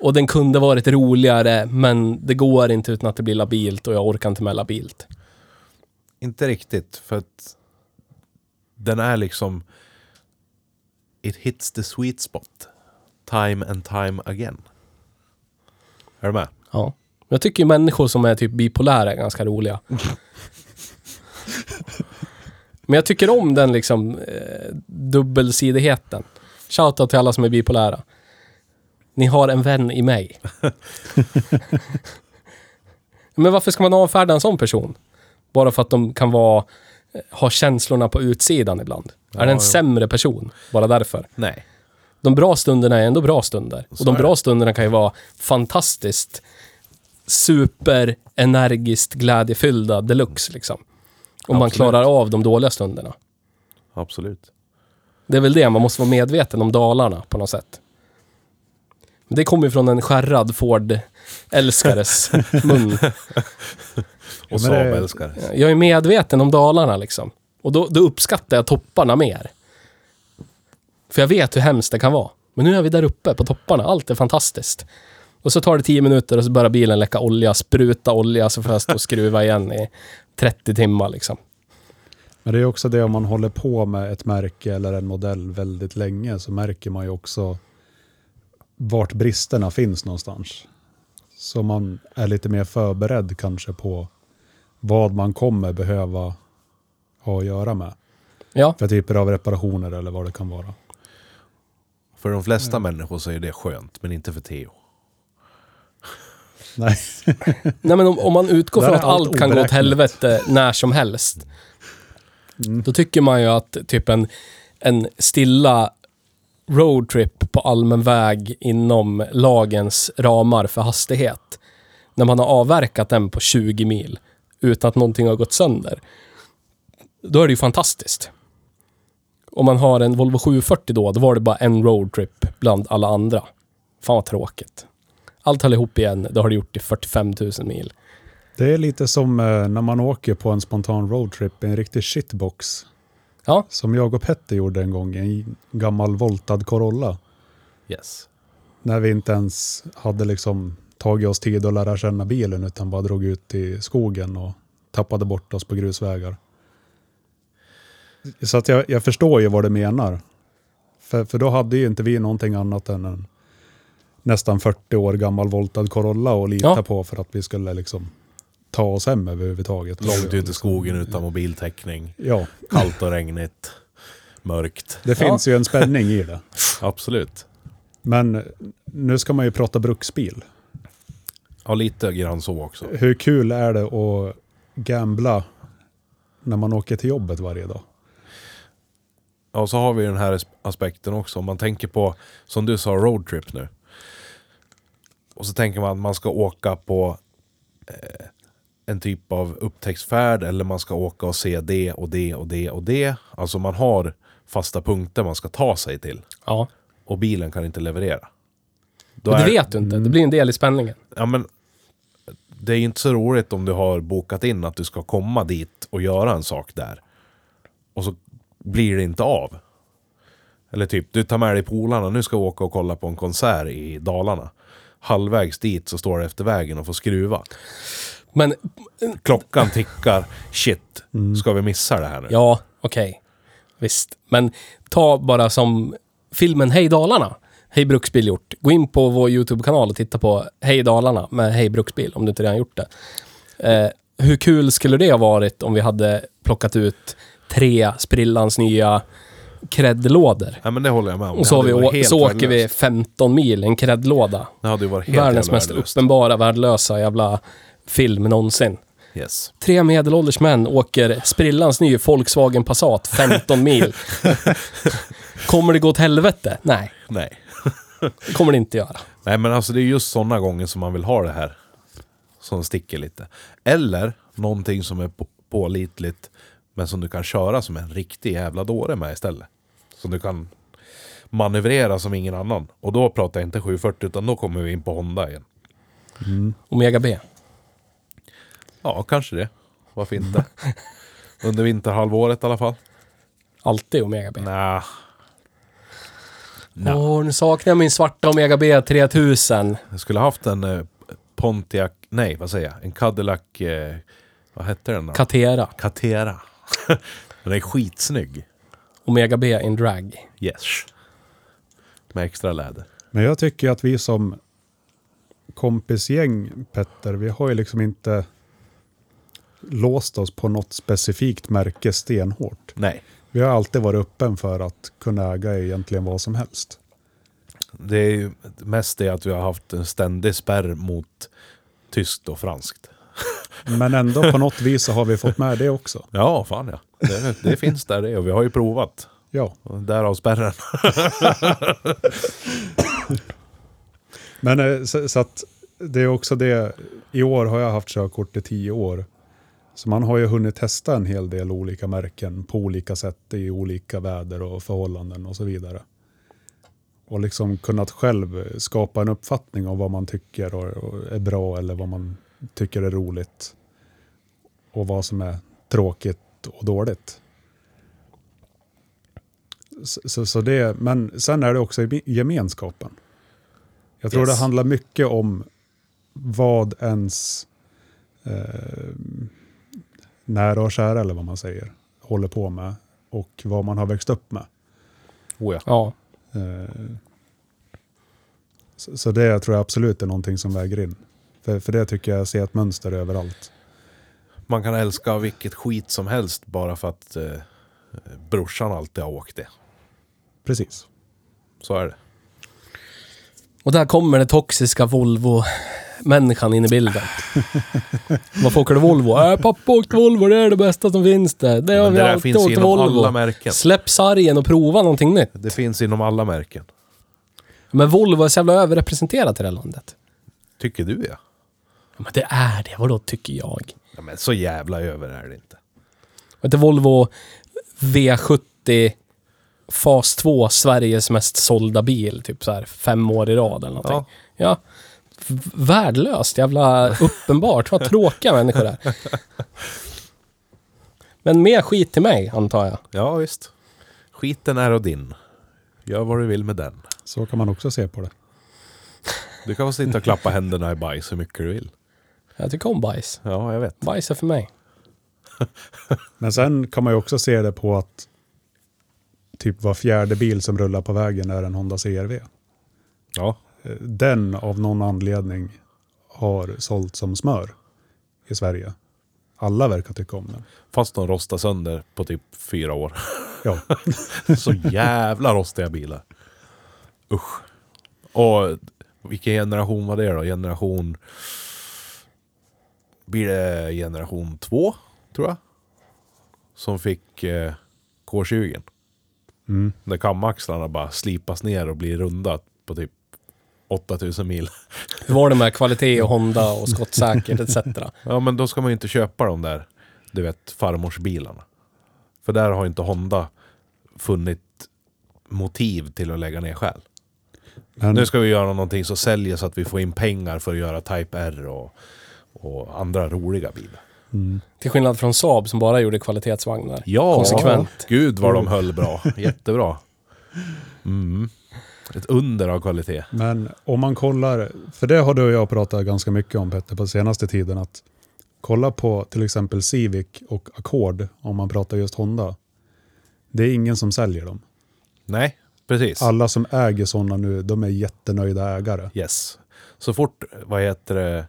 Och den kunde varit roligare, men det går inte utan att det blir labilt och jag orkar inte med labilt. Inte riktigt, för att den är liksom... It hits the sweet spot. Time and time again. Är du med? Ja. Jag tycker ju människor som är typ bipolära är ganska roliga. (laughs) Men jag tycker om den liksom eh, dubbelsidigheten. Shoutout till alla som är bipolära. Ni har en vän i mig. (laughs) Men varför ska man avfärda en sån person? Bara för att de kan vara, eh, ha känslorna på utsidan ibland. Ja, är det en jo. sämre person? Bara därför. Nej. De bra stunderna är ändå bra stunder. Så Och de bra stunderna kan ju vara fantastiskt superenergiskt glädjefyllda deluxe liksom. Om man klarar av de dåliga stunderna. Absolut. Det är väl det, man måste vara medveten om dalarna på något sätt. Det kommer ju från en skärrad Ford-älskares mun. (laughs) Och men Saab det- älskar. Jag är medveten om dalarna liksom. Och då, då uppskattar jag topparna mer. För jag vet hur hemskt det kan vara. Men nu är vi där uppe på topparna. Allt är fantastiskt. Och så tar det 10 minuter och så börjar bilen läcka olja, spruta olja, så får jag stå och skruva igen i 30 timmar liksom. Men det är också det om man håller på med ett märke eller en modell väldigt länge så märker man ju också vart bristerna finns någonstans. Så man är lite mer förberedd kanske på vad man kommer behöva ha att göra med. Ja, För typer av reparationer eller vad det kan vara. För de flesta människor så är det skönt, men inte för Theo. Nej. (laughs) Nej men om, om man utgår från att allt allt kan gå åt helvete när som helst. Mm. Då tycker man ju att typ en, en stilla roadtrip på allmän väg inom lagens ramar för hastighet. När man har avverkat den på 20 mil utan att någonting har gått sönder. Då är det ju fantastiskt. Om man har en Volvo 740 då, då var det bara en roadtrip bland alla andra. Fan vad tråkigt. Allt höll ihop igen, det har det gjort i 45 000 mil. Det är lite som eh, när man åker på en spontan roadtrip i en riktig shitbox. Ja, Som jag och Petter gjorde en gång i en gammal voltad Corolla. Yes. När vi inte ens hade liksom tagit oss tid att lära känna bilen utan bara drog ut i skogen och tappade bort oss på grusvägar. Så att jag, jag förstår ju vad du menar. För, för då hade ju inte vi någonting annat än en nästan 40 år gammal voltad Corolla att lita Ja. på för att vi skulle liksom ta oss hem överhuvudtaget. Långt ut i skogen utan mobiltäckning. Ja, Kallt och regnigt. Mörkt. det Ja. finns ju en spänning i det. (laughs) Absolut. Men nu ska man ju prata bruksbil. Ja, lite grann så också. Hur kul är det att gambla när man åker till jobbet varje dag? Ja, och så har vi den här as- aspekten också. Om man tänker på, som du sa, roadtrip nu. Och så tänker man att man ska åka på eh, en typ av upptäcktsfärd eller man ska åka och se det och det och det och det. Alltså man har fasta punkter man ska ta sig till. Ja. Och bilen kan inte leverera. Då det är- vet du inte. Det blir en del i spänningen. Ja, men det är ju inte så roligt om du har bokat in att du ska komma dit och göra en sak där. Och så blir det inte av. Eller typ, du tar med dig polarna, nu ska vi åka och kolla på en konsert i Dalarna. Halvvägs dit så står det efter vägen och får skruva. Men Klockan tickar, shit, ska vi missa det här nu? ja, okej. Visst. Men ta bara som filmen Hej Dalarna. Hej Bruksbil gjort. Gå in på vår YouTube-kanal och titta på Hej Dalarna med Hej Bruksbil om du inte redan gjort det. Eh, hur kul skulle det ha varit om vi hade plockat ut tre sprillans nya kreddlådor? Ja, men det håller jag med om. Och så, vi, hade varit å- helt så åker vi värdelöst. 15 mil, en kreddlåda. Det hade ju varit helt Världens jävla mest värdelöst. uppenbara, värdelösa jävla film någonsin. Yes. Tre medelålders män åker sprillans ny Volkswagen Passat 15 mil. (laughs) Kommer det gå åt helvete? Nej, Nej. det kommer det inte göra. Nej men alltså det är just sådana gånger som man vill ha det här. Som sticker lite. Eller någonting som är på- pålitligt men som du kan köra som en riktig jävla dåre med istället. Som du kan manövrera som ingen annan. Och då pratar jag inte 740 utan då kommer vi in på Honda igen. Omega B. Ja, kanske det. Varför inte? (laughs) Under vinterhalvåret i alla fall. Alltid Omega B. Nja. Åh, nu saknar jag min svarta Omega B 3000. Jag skulle haft en eh, Pontiac, nej vad säger jag? En Cadillac, eh, vad hette den då? Catera. Catera. (laughs) den är skitsnygg. Omega B in drag. Yes. Med extra läder. Men jag tycker att vi som kompisgäng, Petter, vi har ju liksom inte låst oss på något specifikt märke stenhårt. Nej. Vi har alltid varit öppen för att kunna äga egentligen vad som helst. Det är ju mest det att vi har haft en ständig spärr mot tyskt och franskt. (laughs) Men ändå på något vis så har vi fått med det också. Ja, fan ja. Det, det finns där det och vi har ju provat. Ja, Därav spärren. (laughs) men eh, så, så att det är också det. I år har jag haft körkort i tio år. Så man har ju hunnit testa en hel del olika märken på olika sätt i olika väder och förhållanden och så vidare. Och liksom kunnat själv skapa en uppfattning om vad man tycker och, är bra eller vad man tycker är roligt. Och vad som är tråkigt och dåligt. Så, så, så det, men sen är det också gemenskapen. Jag tror Yes. det handlar mycket om vad ens eh, nära och kära, eller vad man säger, håller på med och vad man har växt upp med. Oh ja. Ja. Eh, så, så det tror jag absolut är någonting som väger in. För, för det tycker jag ser ett mönster överallt. Man kan älska vilket skit som helst bara för att eh, brorsan alltid har åkt det. Precis. Så är det. Och där kommer den toxiska Volvo-människan in i bilden. Varför åker du Volvo? Äh, pappa åkte Volvo, det är det bästa som finns det. Det har vi där alltid finns åkt inom Volvo. alla märken. Släpp sargen och prova någonting nytt. Det finns inom alla märken. Men Volvo är så jävla överrepresenterat i det här landet. Tycker du ja. Ja, Men det är det, vadå tycker jag? ja men så jävla över är det inte. Vet du, Volvo V70 Fas 2, Sveriges mest sålda bil, typ så här fem år i rad eller någonting. Ja. V- Värdelöst, jävla uppenbart. Vad tråkiga människor är. Men mer skit till mig, antar jag. Ja visst. Skiten är och din. Gör vad du vill med den. Så kan man också se på det. Du kan få sitta och klappa händerna i bajs hur mycket du vill. Jag tycker om bajs. Ja, jag vet. Bajs är för mig. (laughs) Men sen kan man ju också se det på att typ var fjärde bil som rullar på vägen är en Honda CRV. Ja. Den av någon anledning har sålt som smör i Sverige. Alla verkar tycka om den. Fast de rostar sönder på typ fyra år. Ja, (laughs) Så jävla rostiga bilar. Usch. Och vilken generation var det då? Generation... Blir det generation två, tror jag? Som fick eh, K20. Mm. Där kamaxlarna bara slipas ner och blir runda på typ 8000 mil. Hur var det med kvalitet och Honda och skottsäkert etc? (laughs) Ja men då ska man ju inte köpa de där, du vet, farmorsbilarna. För där har inte Honda funnit motiv till att lägga ner själ. Men, Nu ska vi göra någonting som säljer så att vi får in pengar för att göra Type R och, och andra roliga bilar. mm. Till skillnad från Saab som bara gjorde kvalitetsvagnar. Ja, Konsekvent. gud vad de höll bra. Jättebra. (laughs) Mm. Ett under av kvalitet. Men om man kollar, för det har du och jag pratat ganska mycket om Petter på senaste tiden, att kolla på till exempel Civic och Accord, om man pratar just Honda. Det är ingen som säljer dem. Nej, precis. Alla som äger sådana nu, de är jättenöjda ägare. Yes. Så fort, vad heter det,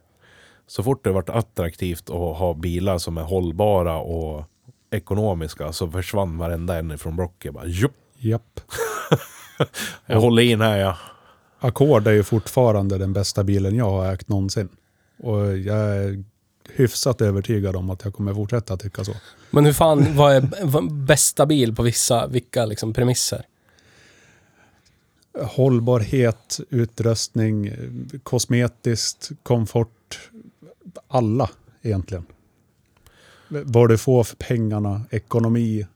så fort det varit attraktivt att ha bilar som är hållbara och ekonomiska så försvann varenda en ifrån blocket. Bara, jupp, Japp. (laughs) (laughs) jag håller in här ja. Accord är ju fortfarande den bästa bilen jag har ägt någonsin. Och jag är hyfsat övertygad om att jag kommer fortsätta tycka så. Men hur fan, vad är vad- bästa bil på vissa, vilka liksom premisser? Hållbarhet, utrustning, kosmetiskt, komfort. Alla egentligen. Vad du får för pengarna, ekonomi.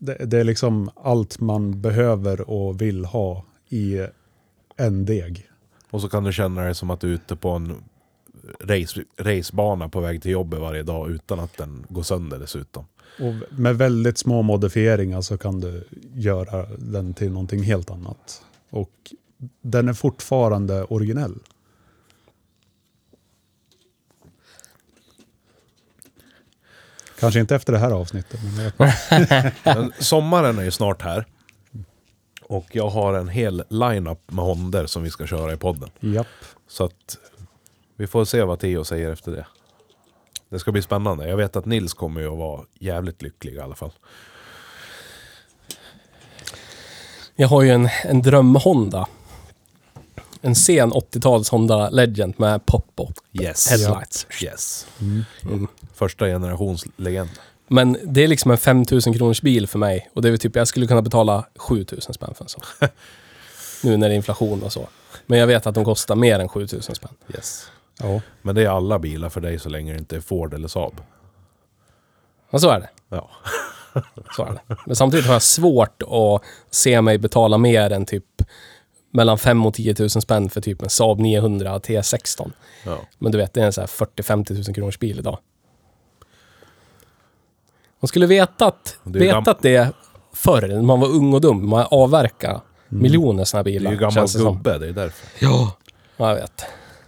Det, det är liksom allt man behöver och vill ha i en deg. Och så kan du känna dig som att du är ute på en race, racebana på väg till jobbet varje dag utan att den går sönder dessutom. Och med väldigt små modifieringar så kan du göra den till någonting helt annat. Och den är fortfarande originell. Kanske inte efter det här avsnittet, (laughs) men sommaren är ju snart här. Och jag har en hel line-up med Honder som vi ska köra i podden. Japp. Så att vi får se vad Theo säger efter det. Det ska bli spännande. Jag vet att Nils kommer ju att vara jävligt lycklig i alla fall. Jag har ju en, en dröm-Honda. En sen 80-tals Honda Legend med pop-up Yes. headlights. Yes. Mm. Första generations legend. Men det är liksom en 5000 kronors bil för mig. Och det är väl typ, jag skulle kunna betala 7000 spänn för en sån. (laughs) nu när det är inflation och så. Men jag vet att de kostar mer än 7000 spänn. Yes. Ja. Men det är alla bilar för dig så länge det inte är Ford eller Saab. Ja, så är det. Ja. Så är det. Men samtidigt har jag svårt att se mig betala mer än typ mellan 5 och 10 000 spänn för typ en Saab 900 T16. ja. Men du vet, det är en sån här 40-50 000 kronors bil idag. Man skulle vetat, Det vetat det förr, när man var ung och dum. Man avverkade miljoner såna här Det är bilar. ju gammal det gubbe, det är därför. Ja, jag vet.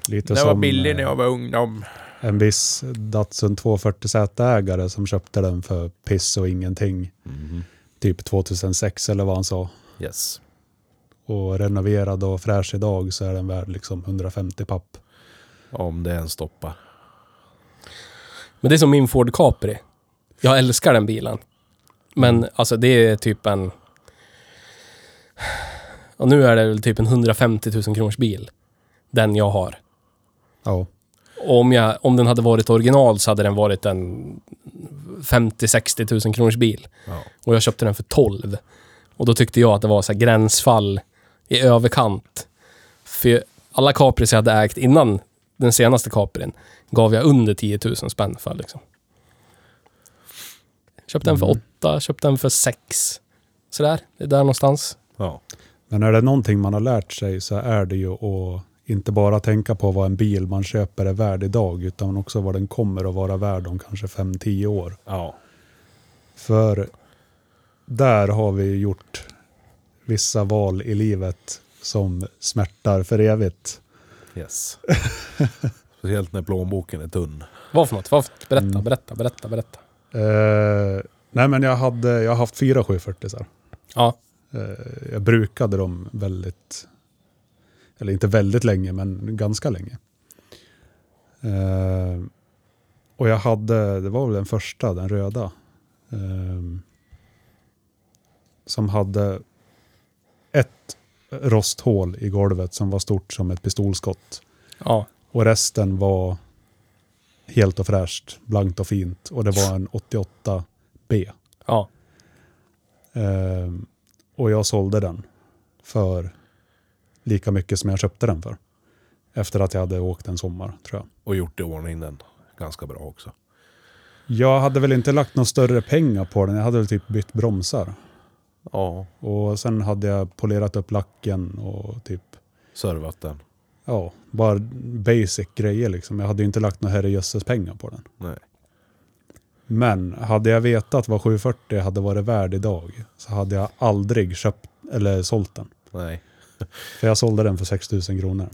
Lite som eh, var ungdom. en viss Datsun 240Z-ägare som köpte den för piss och ingenting. Typ 2006 eller vad han sa. Yes. Och renoverad och fräsch idag så är den värd liksom 150 papp. Om det ens stoppar. Men det är som min Ford Capri. Jag älskar den bilen. Men alltså det är typ en... Och nu är det väl typ en 150 000 kronors bil. Den jag har. Ja. Och om, jag, om den hade varit original så hade den varit en 50-60 000 kronors bil. Ja. Och jag köpte den för 12. Och då tyckte jag att det var så här gränsfall i överkant. För alla Capris jag hade ägt innan den senaste Caprin gav jag under 10 000 spänn för liksom. Köpte den för Mm. 8, köpte den för 6. Sådär, det är där någonstans. Ja. Men är det någonting man har lärt sig så är det ju att inte bara tänka på vad en bil man köper är värd idag, utan också vad den kommer att vara värd om kanske 5-10 år. Ja. För där har vi gjort vissa val i livet som smärtar för evigt. Yes. (laughs) Speciellt när plånboken är tunn. Vad för något? Vad för, berätta, Mm. berätta, berätta, berätta. Eh, nej men jag, hade, jag har haft fyra 740 Ja, eh, Jag brukade dem väldigt, eller inte väldigt länge, men ganska länge. Eh, och jag hade, det var väl den första, den röda. Eh, som hade ett rosthål i golvet som var stort som ett pistolskott. Ja. Och resten var helt och fräscht, blankt och fint. Och det var en 88B. Ja. Ehm, och jag sålde den för lika mycket som jag köpte den för. Efter att jag hade åkt en sommar, tror jag. Och gjort i ordning den ganska bra också. Jag hade väl inte lagt några större pengar på den. Jag hade väl typ bytt bromsar. Ja, Och sen hade jag polerat upp lacken och typ, servat den. ja, bara basic grejer liksom. Jag hade ju inte lagt några herrejösses pengar på den. Nej. Men hade jag vetat vad 740 hade varit värd idag så hade jag aldrig köpt eller sålt den. Nej. (laughs) För jag sålde den för 6000 kronor.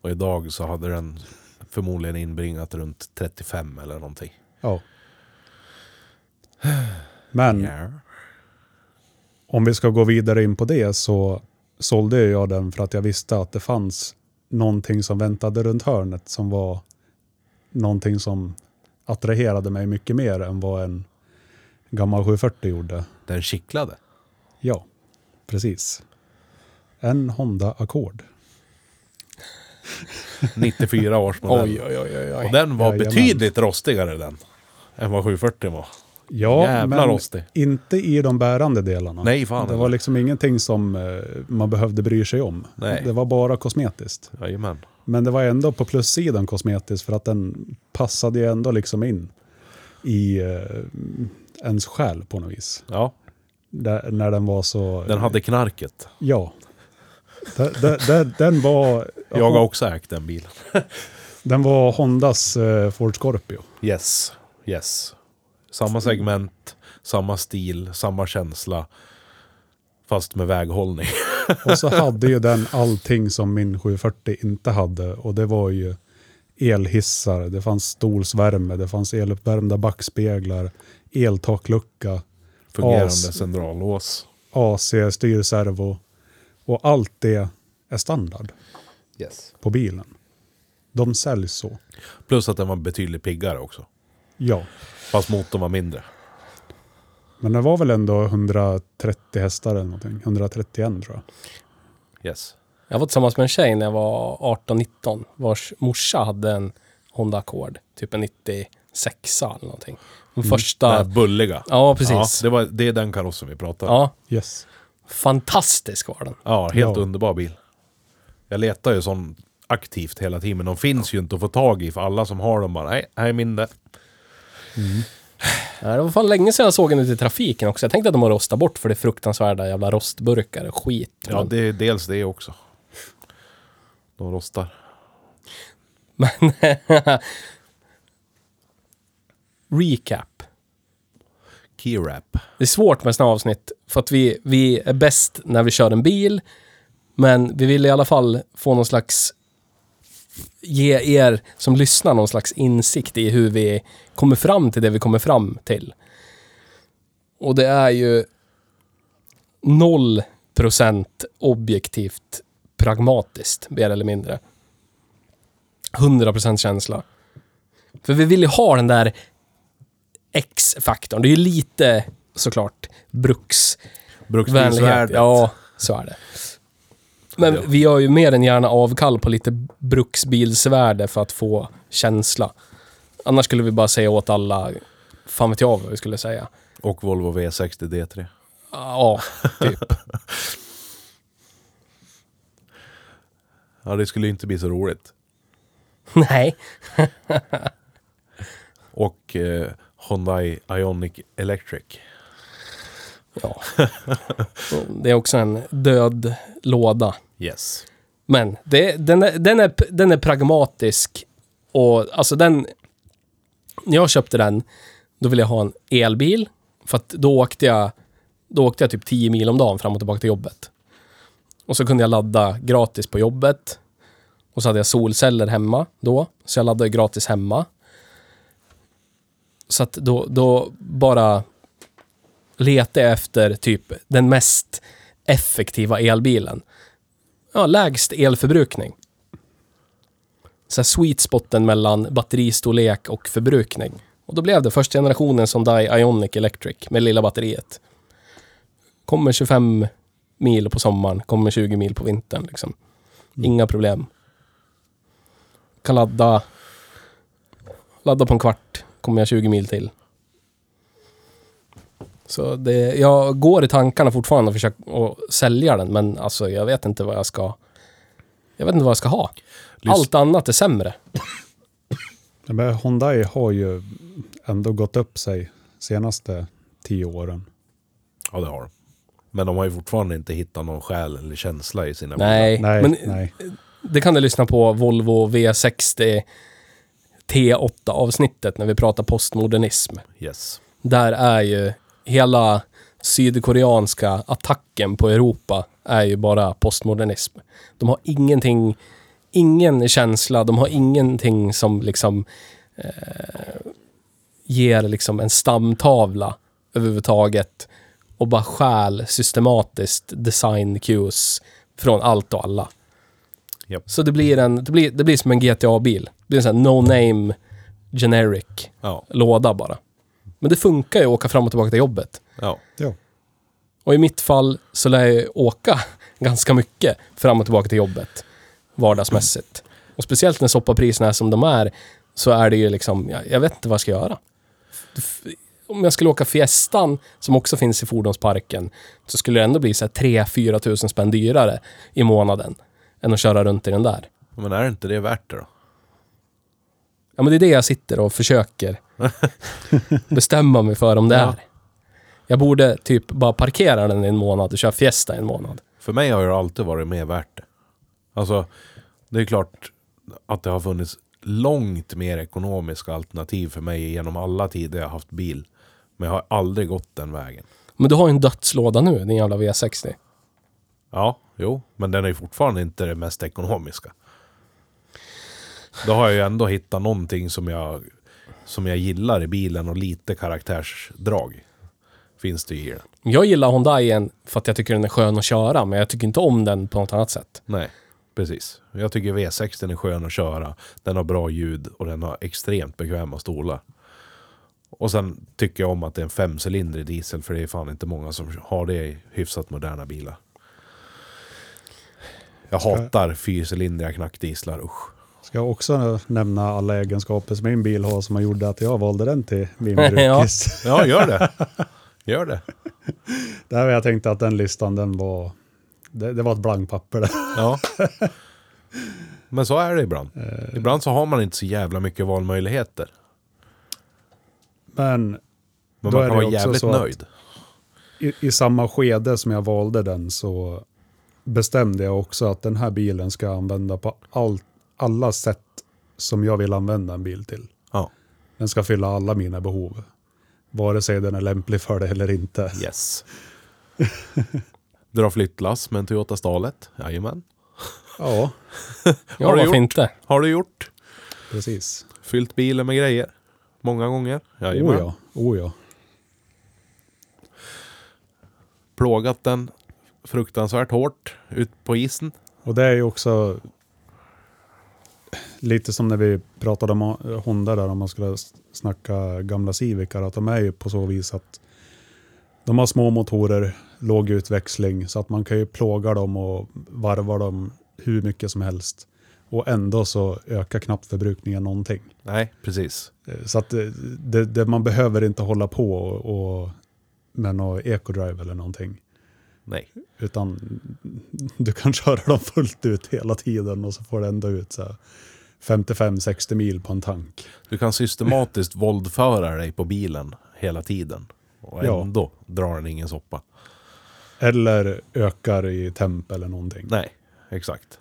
Och idag så hade den förmodligen inbringat runt 35 eller någonting. Ja. Men Ja. Om vi ska gå vidare in på det så sålde jag den för att jag visste att det fanns någonting som väntade runt hörnet som var någonting som attraherade mig mycket mer än vad en gammal 740 gjorde. Den kittlade. Ja, precis. En Honda Accord. (laughs) 94 års modell. Oj, oj, oj, oj. Och den var Jajamän. betydligt rostigare den. Än vad 740 var. Ja, Jävla men inte i de bärande delarna. Nej, fan det var liksom ingenting som eh, man behövde bry sig om. Nej. Det var bara kosmetiskt. Jajamän. Men det var ändå på plussidan kosmetiskt för att den passade ju ändå liksom in i eh, ens själ på något vis. Ja, Där, när den var så... den hade knarket. Ja. Den, den, den, var... (laughs) Jag har också ägt den bilen. Den var Hondas eh, Ford Scorpio. Yes, yes. Samma segment, samma stil, samma känsla. Fast med väghållning. (laughs) Och så hade ju den allting som min 740 inte hade. Och det var ju elhissar, det fanns stolsvärme, det fanns eluppvärmda backspeglar, eltaklucka, Fungerande centrallås. AC, styrservo. Och allt det är standard Yes. på bilen. De säljs så. Plus att den var betydligt piggare också. Ja, Fast motorn var mindre. men det var väl ändå 130 hästar eller någonting. 131 tror jag. Yes. Jag var tillsammans med en tjej när jag var 18-19 vars morsa hade en Honda Accord. Typ en 96 eller någonting. Den Den första... här bulliga. Ja, precis. Ja, det, var, det är den karossen vi pratar om. Ja, Yes. fantastisk var den. Ja, helt Ja. underbar bil. Jag letar ju sån aktivt hela tiden, men de finns ju inte att få tag i för alla som har dem bara, nej, här är min det. Ja, det var fan länge sedan jag såg den ute i trafiken också. Jag tänkte att de har rostat bort för det fruktansvärda jävla rostburkar och skit. Ja, Men- det är dels det också. De rostar. Men... (laughs) Recap. Keyrap. Det är svårt med sådana avsnitt för att vi, vi är bäst när vi kör en bil. Men vi vill i alla fall få någon slags... Ge er som lyssnar någon slags insikt i hur vi kommer fram till det vi kommer fram till. Och det är ju noll procent objektivt pragmatiskt, mer eller mindre. 100% känsla. För vi vill ju ha den där X-faktorn. Det är ju lite såklart bruksvänlighet. Bruksbilsvärdet. Ja, så är det. Men Ja. vi gör ju mer än gärna avkall på lite bruksbilsvärde för att få känsla. Annars skulle vi bara säga åt alla, fan vet jag vad vi skulle säga. Och Volvo V60 D3. Ja, typ. (laughs) Ja, det skulle inte bli så roligt. Nej. (laughs) Och eh, Hyundai Ioniq Electric. Ja. Det är också en död låda. Yes. Men det, den, är, den, är, den är pragmatisk och alltså den... När jag köpte den, då ville jag ha en elbil. För att då åkte jag, då åkte jag typ 10 mil om dagen fram och tillbaka till jobbet. Och så kunde jag ladda gratis på jobbet. Och så hade jag solceller hemma då, så jag laddade gratis hemma. Så att då, då bara letade jag efter typ den mest effektiva elbilen ja, lägst elförbrukning. Så här sweet spoten mellan batteristorlek och förbrukning. Och då blev det första generationen Hyundai Ioniq Electric med lilla batteriet. Kommer 25 mil på sommaren, kommer 20 mil på vintern. Liksom. Inga problem. Kan ladda, ladda på en kvart, kommer jag 20 mil till. Så det, jag går i tankarna fortfarande och försöker att sälja den, men alltså jag vet inte vad jag ska... Jag vet inte vad jag ska ha. Lys- Allt annat är sämre. Ja, Men Hyundai har ju ändå gått upp sig senaste tio åren. Ja, det har de. Men de har ju fortfarande inte hittat någon själ eller känsla i sina Nej, Nej, men nej. det kan du lyssna på Volvo V60 T8 avsnittet när vi pratar postmodernism. bilar. Yes. Där är ju hela sydkoreanska attacken på Europa är ju bara postmodernism. De har ingenting, ingen känsla, de har ingenting som liksom eh, ger liksom en stamtavla överhuvudtaget och bara stjäl systematiskt design cues från allt och alla. Japp. Så det blir, en, det, blir, det blir som en GTA-bil. Det blir en sån här no-name generic Ja. låda bara. Men det funkar ju att åka fram och tillbaka till jobbet. Ja. Ja. Och i mitt fall så lär jag åka (laughs) ganska mycket fram och tillbaka till jobbet. Vardagsmässigt. Och speciellt när soppapriserna är som de är så är det ju liksom, jag, jag vet inte vad jag ska göra. Om jag skulle åka Fiestan, som också finns i fordonsparken, så skulle det ändå bli så här 3-4 tusen spänn dyrare i månaden än att köra runt i den där. Men är inte det värt det då? Ja, men det är det jag sitter och försöker (laughs) bestämma mig för om det är. Jag borde typ bara parkera den i en månad och köra Fiesta i en månad. För mig har det alltid varit mer värt det. Alltså, det är klart att det har funnits långt mer ekonomiska alternativ för mig genom alla tider jag har haft bil. Men jag har aldrig gått den vägen. Men du har ju en dödslåda nu, din jävla V60. Ja, jo, men den är fortfarande inte det mest ekonomiska. Då har jag ju ändå hittat någonting som jag, som jag gillar i bilen och lite karaktärsdrag. Finns det i den. Jag gillar Hyundaien för att jag tycker den är skön att köra, men jag tycker inte om den på något annat sätt. Nej, precis. Jag tycker V60 är skön att köra. Den har bra ljud och den har extremt bekväma stolar. Och sen tycker jag om att det är en femcylindrig diesel för det är fan inte många som har det i hyfsat moderna bilar. Jag hatar fyrcylindriga knackdieslar, usch. Ska jag också nämna alla egenskaper som min bil har som har gjort att jag valde den till min (laughs) Ja. brukis. Ja, gör det. Gör det. (laughs) Där jag tänkte att den listan, den var... Det, det var ett blankpapper där. Ja. (laughs) Men så är det ibland. Ibland så har man inte så jävla mycket valmöjligheter. Men Men man kan vara jävligt nöjd. i, i samma skede som jag valde den så bestämde jag också att den här bilen ska jag använda på all, alla sätt som jag vill använda en bil till. Ja. Den ska fylla alla mina behov. Vare sig den är lämplig för det eller inte. Yes. (laughs) Dra flyttlass med en Toyota Stalet. Jajamän. Ja, (laughs) Ja, Har du varför gjort? inte? Har du gjort? precis. Fyllt bilen med grejer. Många gånger. Jajamän. Oh ja, oh ja. Plågat den fruktansvärt hårt ut på isen. Och det är ju också lite som när vi pratade om Honda där, om man skulle snacka gamla Civicar, att de är ju på så vis att de har små motorer, låg utväxling, så att man kan ju plåga dem och varva dem hur mycket som helst. Och ändå så ökar knappt förbrukningen någonting. Nej, precis. Eh, Så att det, det, det, man behöver inte hålla på och, och med någon ecodrive eller någonting. Nej. Utan du kan (laughs) köra dem fullt ut hela tiden och så får du ändå ut så här 55-60 mil på en tank. Du kan systematiskt (laughs) våldföra dig på bilen hela tiden. Och Ja. ändå drar den ingen soppa. Eller ökar i temp eller någonting. Nej, exakt.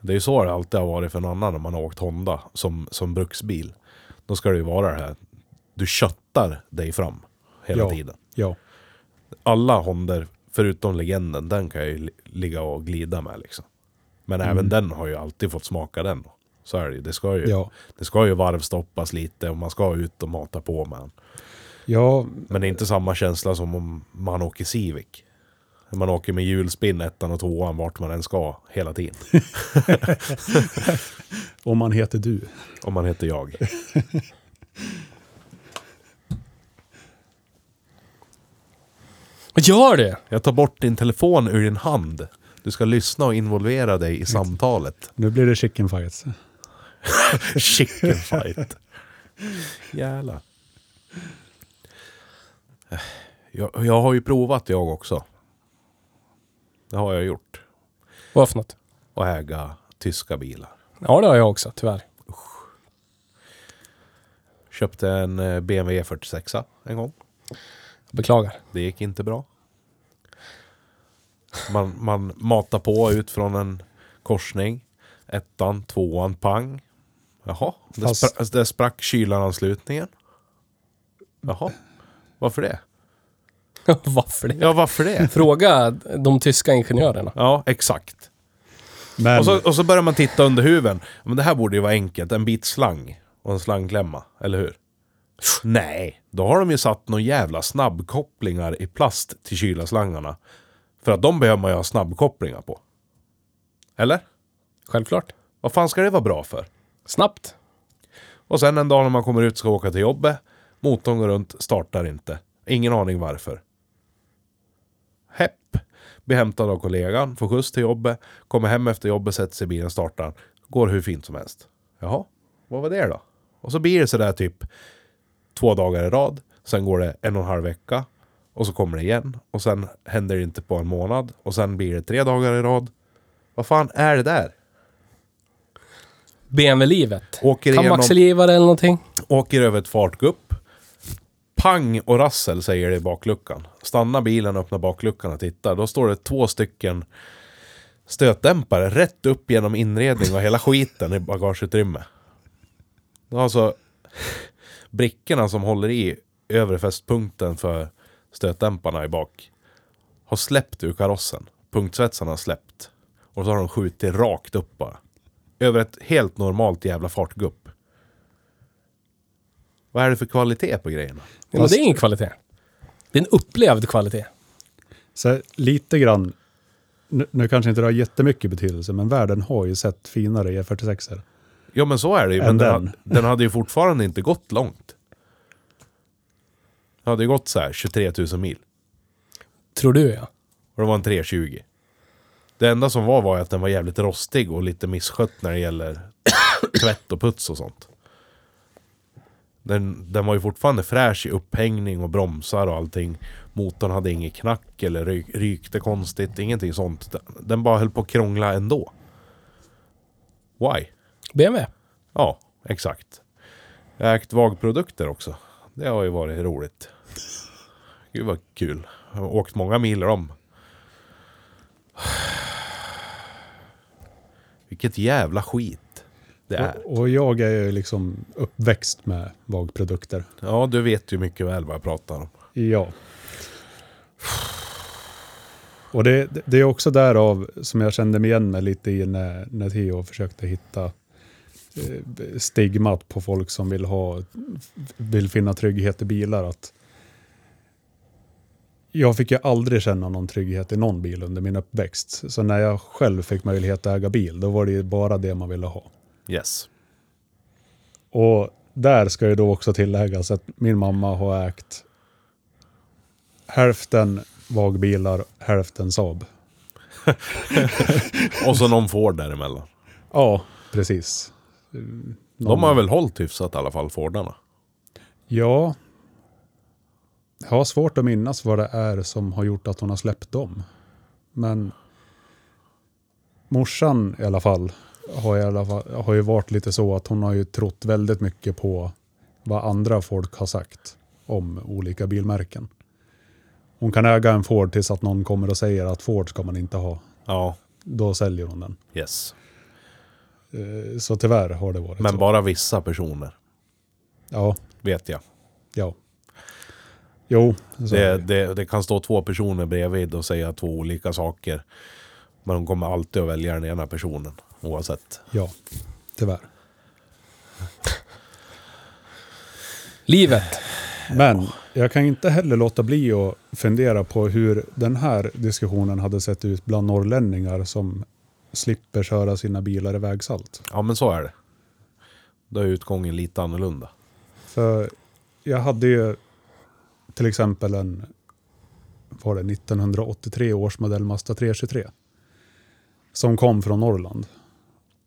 Det är ju så det alltid har varit för en annan när man har åkt Honda som, som bruksbil. Då ska det ju vara det här. Du köttar dig fram hela Ja. tiden. Ja, Alla Hondor, förutom legenden, den kan jag ju li- ligga och glida med liksom. Men Mm. även den har ju alltid fått smaka den. Så är det ju. Det ska ju, ja. det ska ju varvstoppas lite och man ska ut och mata på med ja Men det är inte samma känsla som om man åker Civic. Man åker med hjulspinn ettan och tvåan vart man än ska hela tiden. (laughs) om man heter du. Om man heter jag. Vad gör du? Jag tar bort din telefon ur din hand. Du ska lyssna och involvera dig i samtalet. Nu blir det chicken fights. (laughs) Chicken fight. Jävlar. Jag, jag har ju provat jag också. Det har jag gjort. Vad för något? Att äga tyska bilar. Ja, det har jag också, tyvärr. Köpte en eh, BMW 46 en gång. Jag beklagar. Det gick inte bra. Man, man matar på ut från en korsning. Ettan, tvåan, pang. Jaha, det, Fast- spra- det sprack kylaranslutningen. Jaha, varför det? (laughs) Varför det? Ja, varför det? (laughs) Fråga de tyska ingenjörerna. Ja, exakt. Men Och så, och så börjar man titta under huven. Men det här borde ju vara enkelt. En bit slang och en slangklämma, eller hur? Nej, då har de ju satt några jävla snabbkopplingar i plast till kylaslangarna. För att de behöver man ju ha snabbkopplingar på. Eller? Självklart. Vad fan ska det vara bra för? Snabbt. Och sen en dag när man kommer ut och ska åka till jobbet. Motorn går runt, startar inte. Ingen aning varför. Hepp. Blir hämtad av kollegan, får skjuts till jobbet. Kommer hem efter jobbet, sätter sig i bilen, startar. Går hur fint som helst. Jaha, vad var det då? Och så blir det sådär typ två dagar i rad. Sen går det en och en halv vecka. Och så kommer det igen. Och sen händer det inte på en månad. Och sen blir det tre dagar i rad. Vad fan är det där? BMW-livet. Kamaxelgivare eller någonting. Åker över ett fartgupp. Pang och rassel säger det i bakluckan. Stannar bilen, öppnar bakluckan och tittar. Då står det två stycken stötdämpare rätt upp genom inredning och hela skiten i bagageutrymme. Alltså brickorna som håller i övre fästpunkten för stötdämparna i bak har släppt ur karossen. Punktsvetsarna har släppt. Och så har de skjutit rakt upp bara. Över ett helt normalt jävla fartgupp. Vad är det för kvalitet på grejerna? Ja, men det är ingen kvalitet. Det är en upplevd kvalitet. så här, lite grann, nu, nu kanske inte det har jättemycket betydelse, men världen har ju sett finare E46. Ja men så är det ju. Men den, den. den hade ju fortfarande inte gått långt. Den hade ju gått så här 23 000 mil. Tror du ja. Och det var en 320. Det enda som var var att den var jävligt rostig och lite misskött när det gäller (coughs) tvätt och puts och sånt. Den, den var ju fortfarande fräsch i upphängning och bromsar och allting. Motorn hade inget knack eller ry, rykte konstigt, ingenting sånt. Den, den bara höll på att krångla ändå. Why? BMW. Ja, exakt. Jag har ägt VAG-produkter också. Det har ju varit roligt. Gud vad kul. Jag har åkt många mil dem. Vilket jävla skit det är. Och, och jag är ju liksom uppväxt med VAG-produkter. Ja, du vet ju mycket väl vad jag pratar om. Ja. Och det, det är också därav som jag kände mig igen mig lite i när, när Theo försökte hitta eh, stigmat på folk som vill, ha, vill finna trygghet i bilar. Att jag fick ju aldrig känna någon trygghet i någon bil under min uppväxt. Så när jag själv fick möjlighet att äga bil, då var det ju bara det man ville ha. Yes. Och där ska ju då också tilläggas att min mamma har ägt hälften VAG-bilar, hälften Saab. (laughs) Och så någon Ford däremellan. Ja, precis. De har väl hållit hyfsat i alla fall, Fordarna. Ja. Jag har svårt att minnas vad det är som har gjort att hon har släppt dem. Men morsan i alla fall har, i alla fall, har ju varit lite så att hon har ju trott väldigt mycket på vad andra folk har sagt om olika bilmärken. Hon kan äga en Ford tills att någon kommer och säger att Ford ska man inte ha. Ja, Då säljer hon den. yes. Eh, Så tyvärr har det varit Men så. bara vissa personer, Ja, vet jag. ja. Jo, så Det, är det. det, det kan stå två personer bredvid och säga två olika saker. Men de kommer alltid att välja den ena personen, oavsett. ja, tyvärr. Livet. Men jag kan inte heller låta bli att fundera på hur den här diskussionen hade sett ut bland norrlänningar som slipper köra sina bilar i vägsalt. Ja, men så är det. Då är utgången lite annorlunda. För jag hade ju till exempel en var det 1983 års modell Mazda 323. Som kom från Norrland.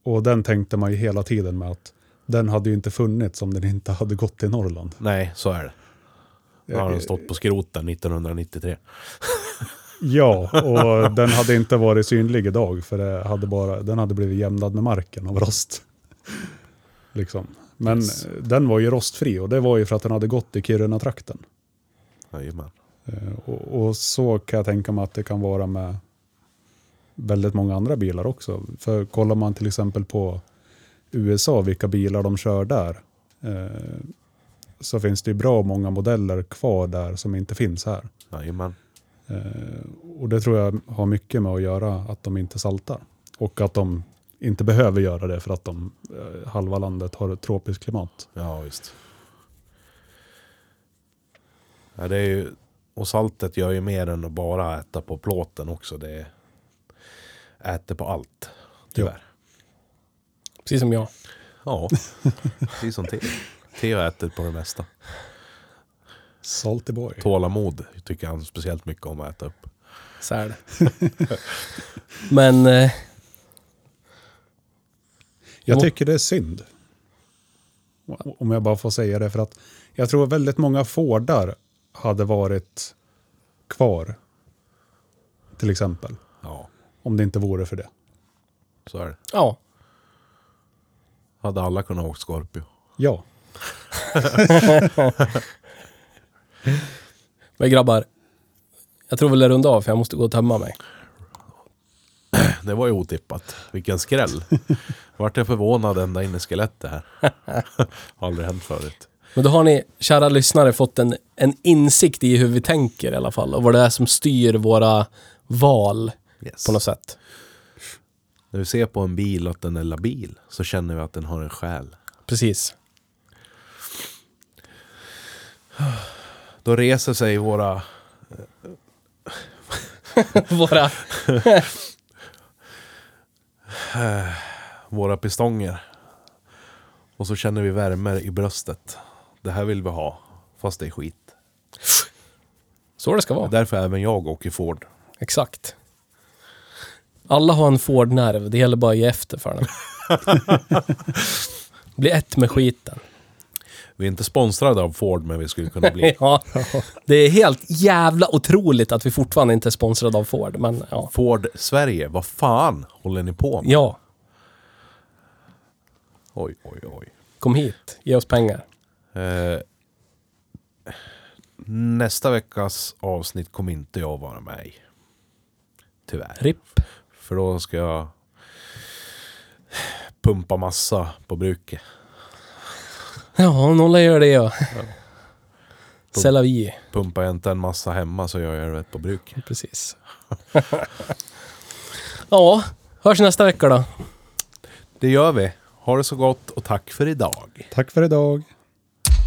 Och den tänkte man ju hela tiden med att den hade ju inte funnits om den inte hade gått till Norrland. Nej, så är det. Då har den stått på skroten 1993. (laughs) Ja, och den hade inte varit synlig idag för hade bara, den hade blivit jämnad med marken av rost. (laughs) liksom. Men Yes. eh, den var ju rostfri och det var ju för att den hade gått i Kiruna-trakten. Jajamän. Eh, Och, och så kan jag tänka mig att det kan vara med väldigt många andra bilar också. För kollar man till exempel på USA, vilka bilar de kör där, eh, så finns det ju bra många modeller kvar där som inte finns här. Jajamän. Eh, och det tror jag har mycket med att göra att de inte saltar. Och att de inte behöver göra det för att de, eh, halva landet har ett tropiskt klimat. Ja, visst. Ja, det är ju, och saltet gör ju mer än att bara äta på plåten också. Det äter på allt. Tyvärr. Precis som jag. Ja, (laughs) precis som Theo. Theo äter på det mesta. Salty boy. Tålamod tycker han speciellt mycket om att äta upp. Så är det. Men... Eh, Jag Jo. tycker det är synd. Om jag bara får säga det. För att jag tror väldigt många Fordar hade varit kvar. Till exempel. Ja, Om det inte vore för det. så är det. ja. Hade alla kunnat åka Scorpio. Ja. (laughs) Men grabbar. Jag tror väl det runda av för jag måste gå och tömma mig. Det var ju otippat. Vilken skräll. (laughs) Vart jag förvånad ända in i skelettet här. Har (laughs) aldrig hänt förut. Men då har ni, kära lyssnare, fått en, en insikt i hur vi tänker i alla fall. Och vad det är som styr våra val Yes. på något sätt. När vi ser på en bil att den är labil så känner vi att den har en själ. Precis. Då reser sig våra (laughs) våra... (laughs) våra pistonger. Och så känner vi värme i bröstet. Det här vill vi ha, fast det är skit. Så det ska vara. därför även jag åker Ford. Exakt. Alla har en Ford-nerv. Det gäller bara att ge efter för den. (laughs) Bli ett med skiten. Vi är inte sponsrade av Ford, men vi skulle kunna bli. (laughs) Ja. Det är helt jävla otroligt att vi fortfarande inte är sponsrade av Ford. Men ja. Ford Sverige, vad fan håller ni på med? Ja, Oj, oj, oj. kom hit. Ge oss pengar. Eh, nästa veckas avsnitt kommer inte jag vara med i. Tyvärr. RIP. För då ska jag pumpa massa på bruket. Ja, nolla gör det ja. La vie. Pumpar jag inte en massa hemma så gör jag det på bruket. Precis. (laughs) ja, hörs nästa vecka då. Det gör vi. Ha det så gott och tack för idag. Tack för idag.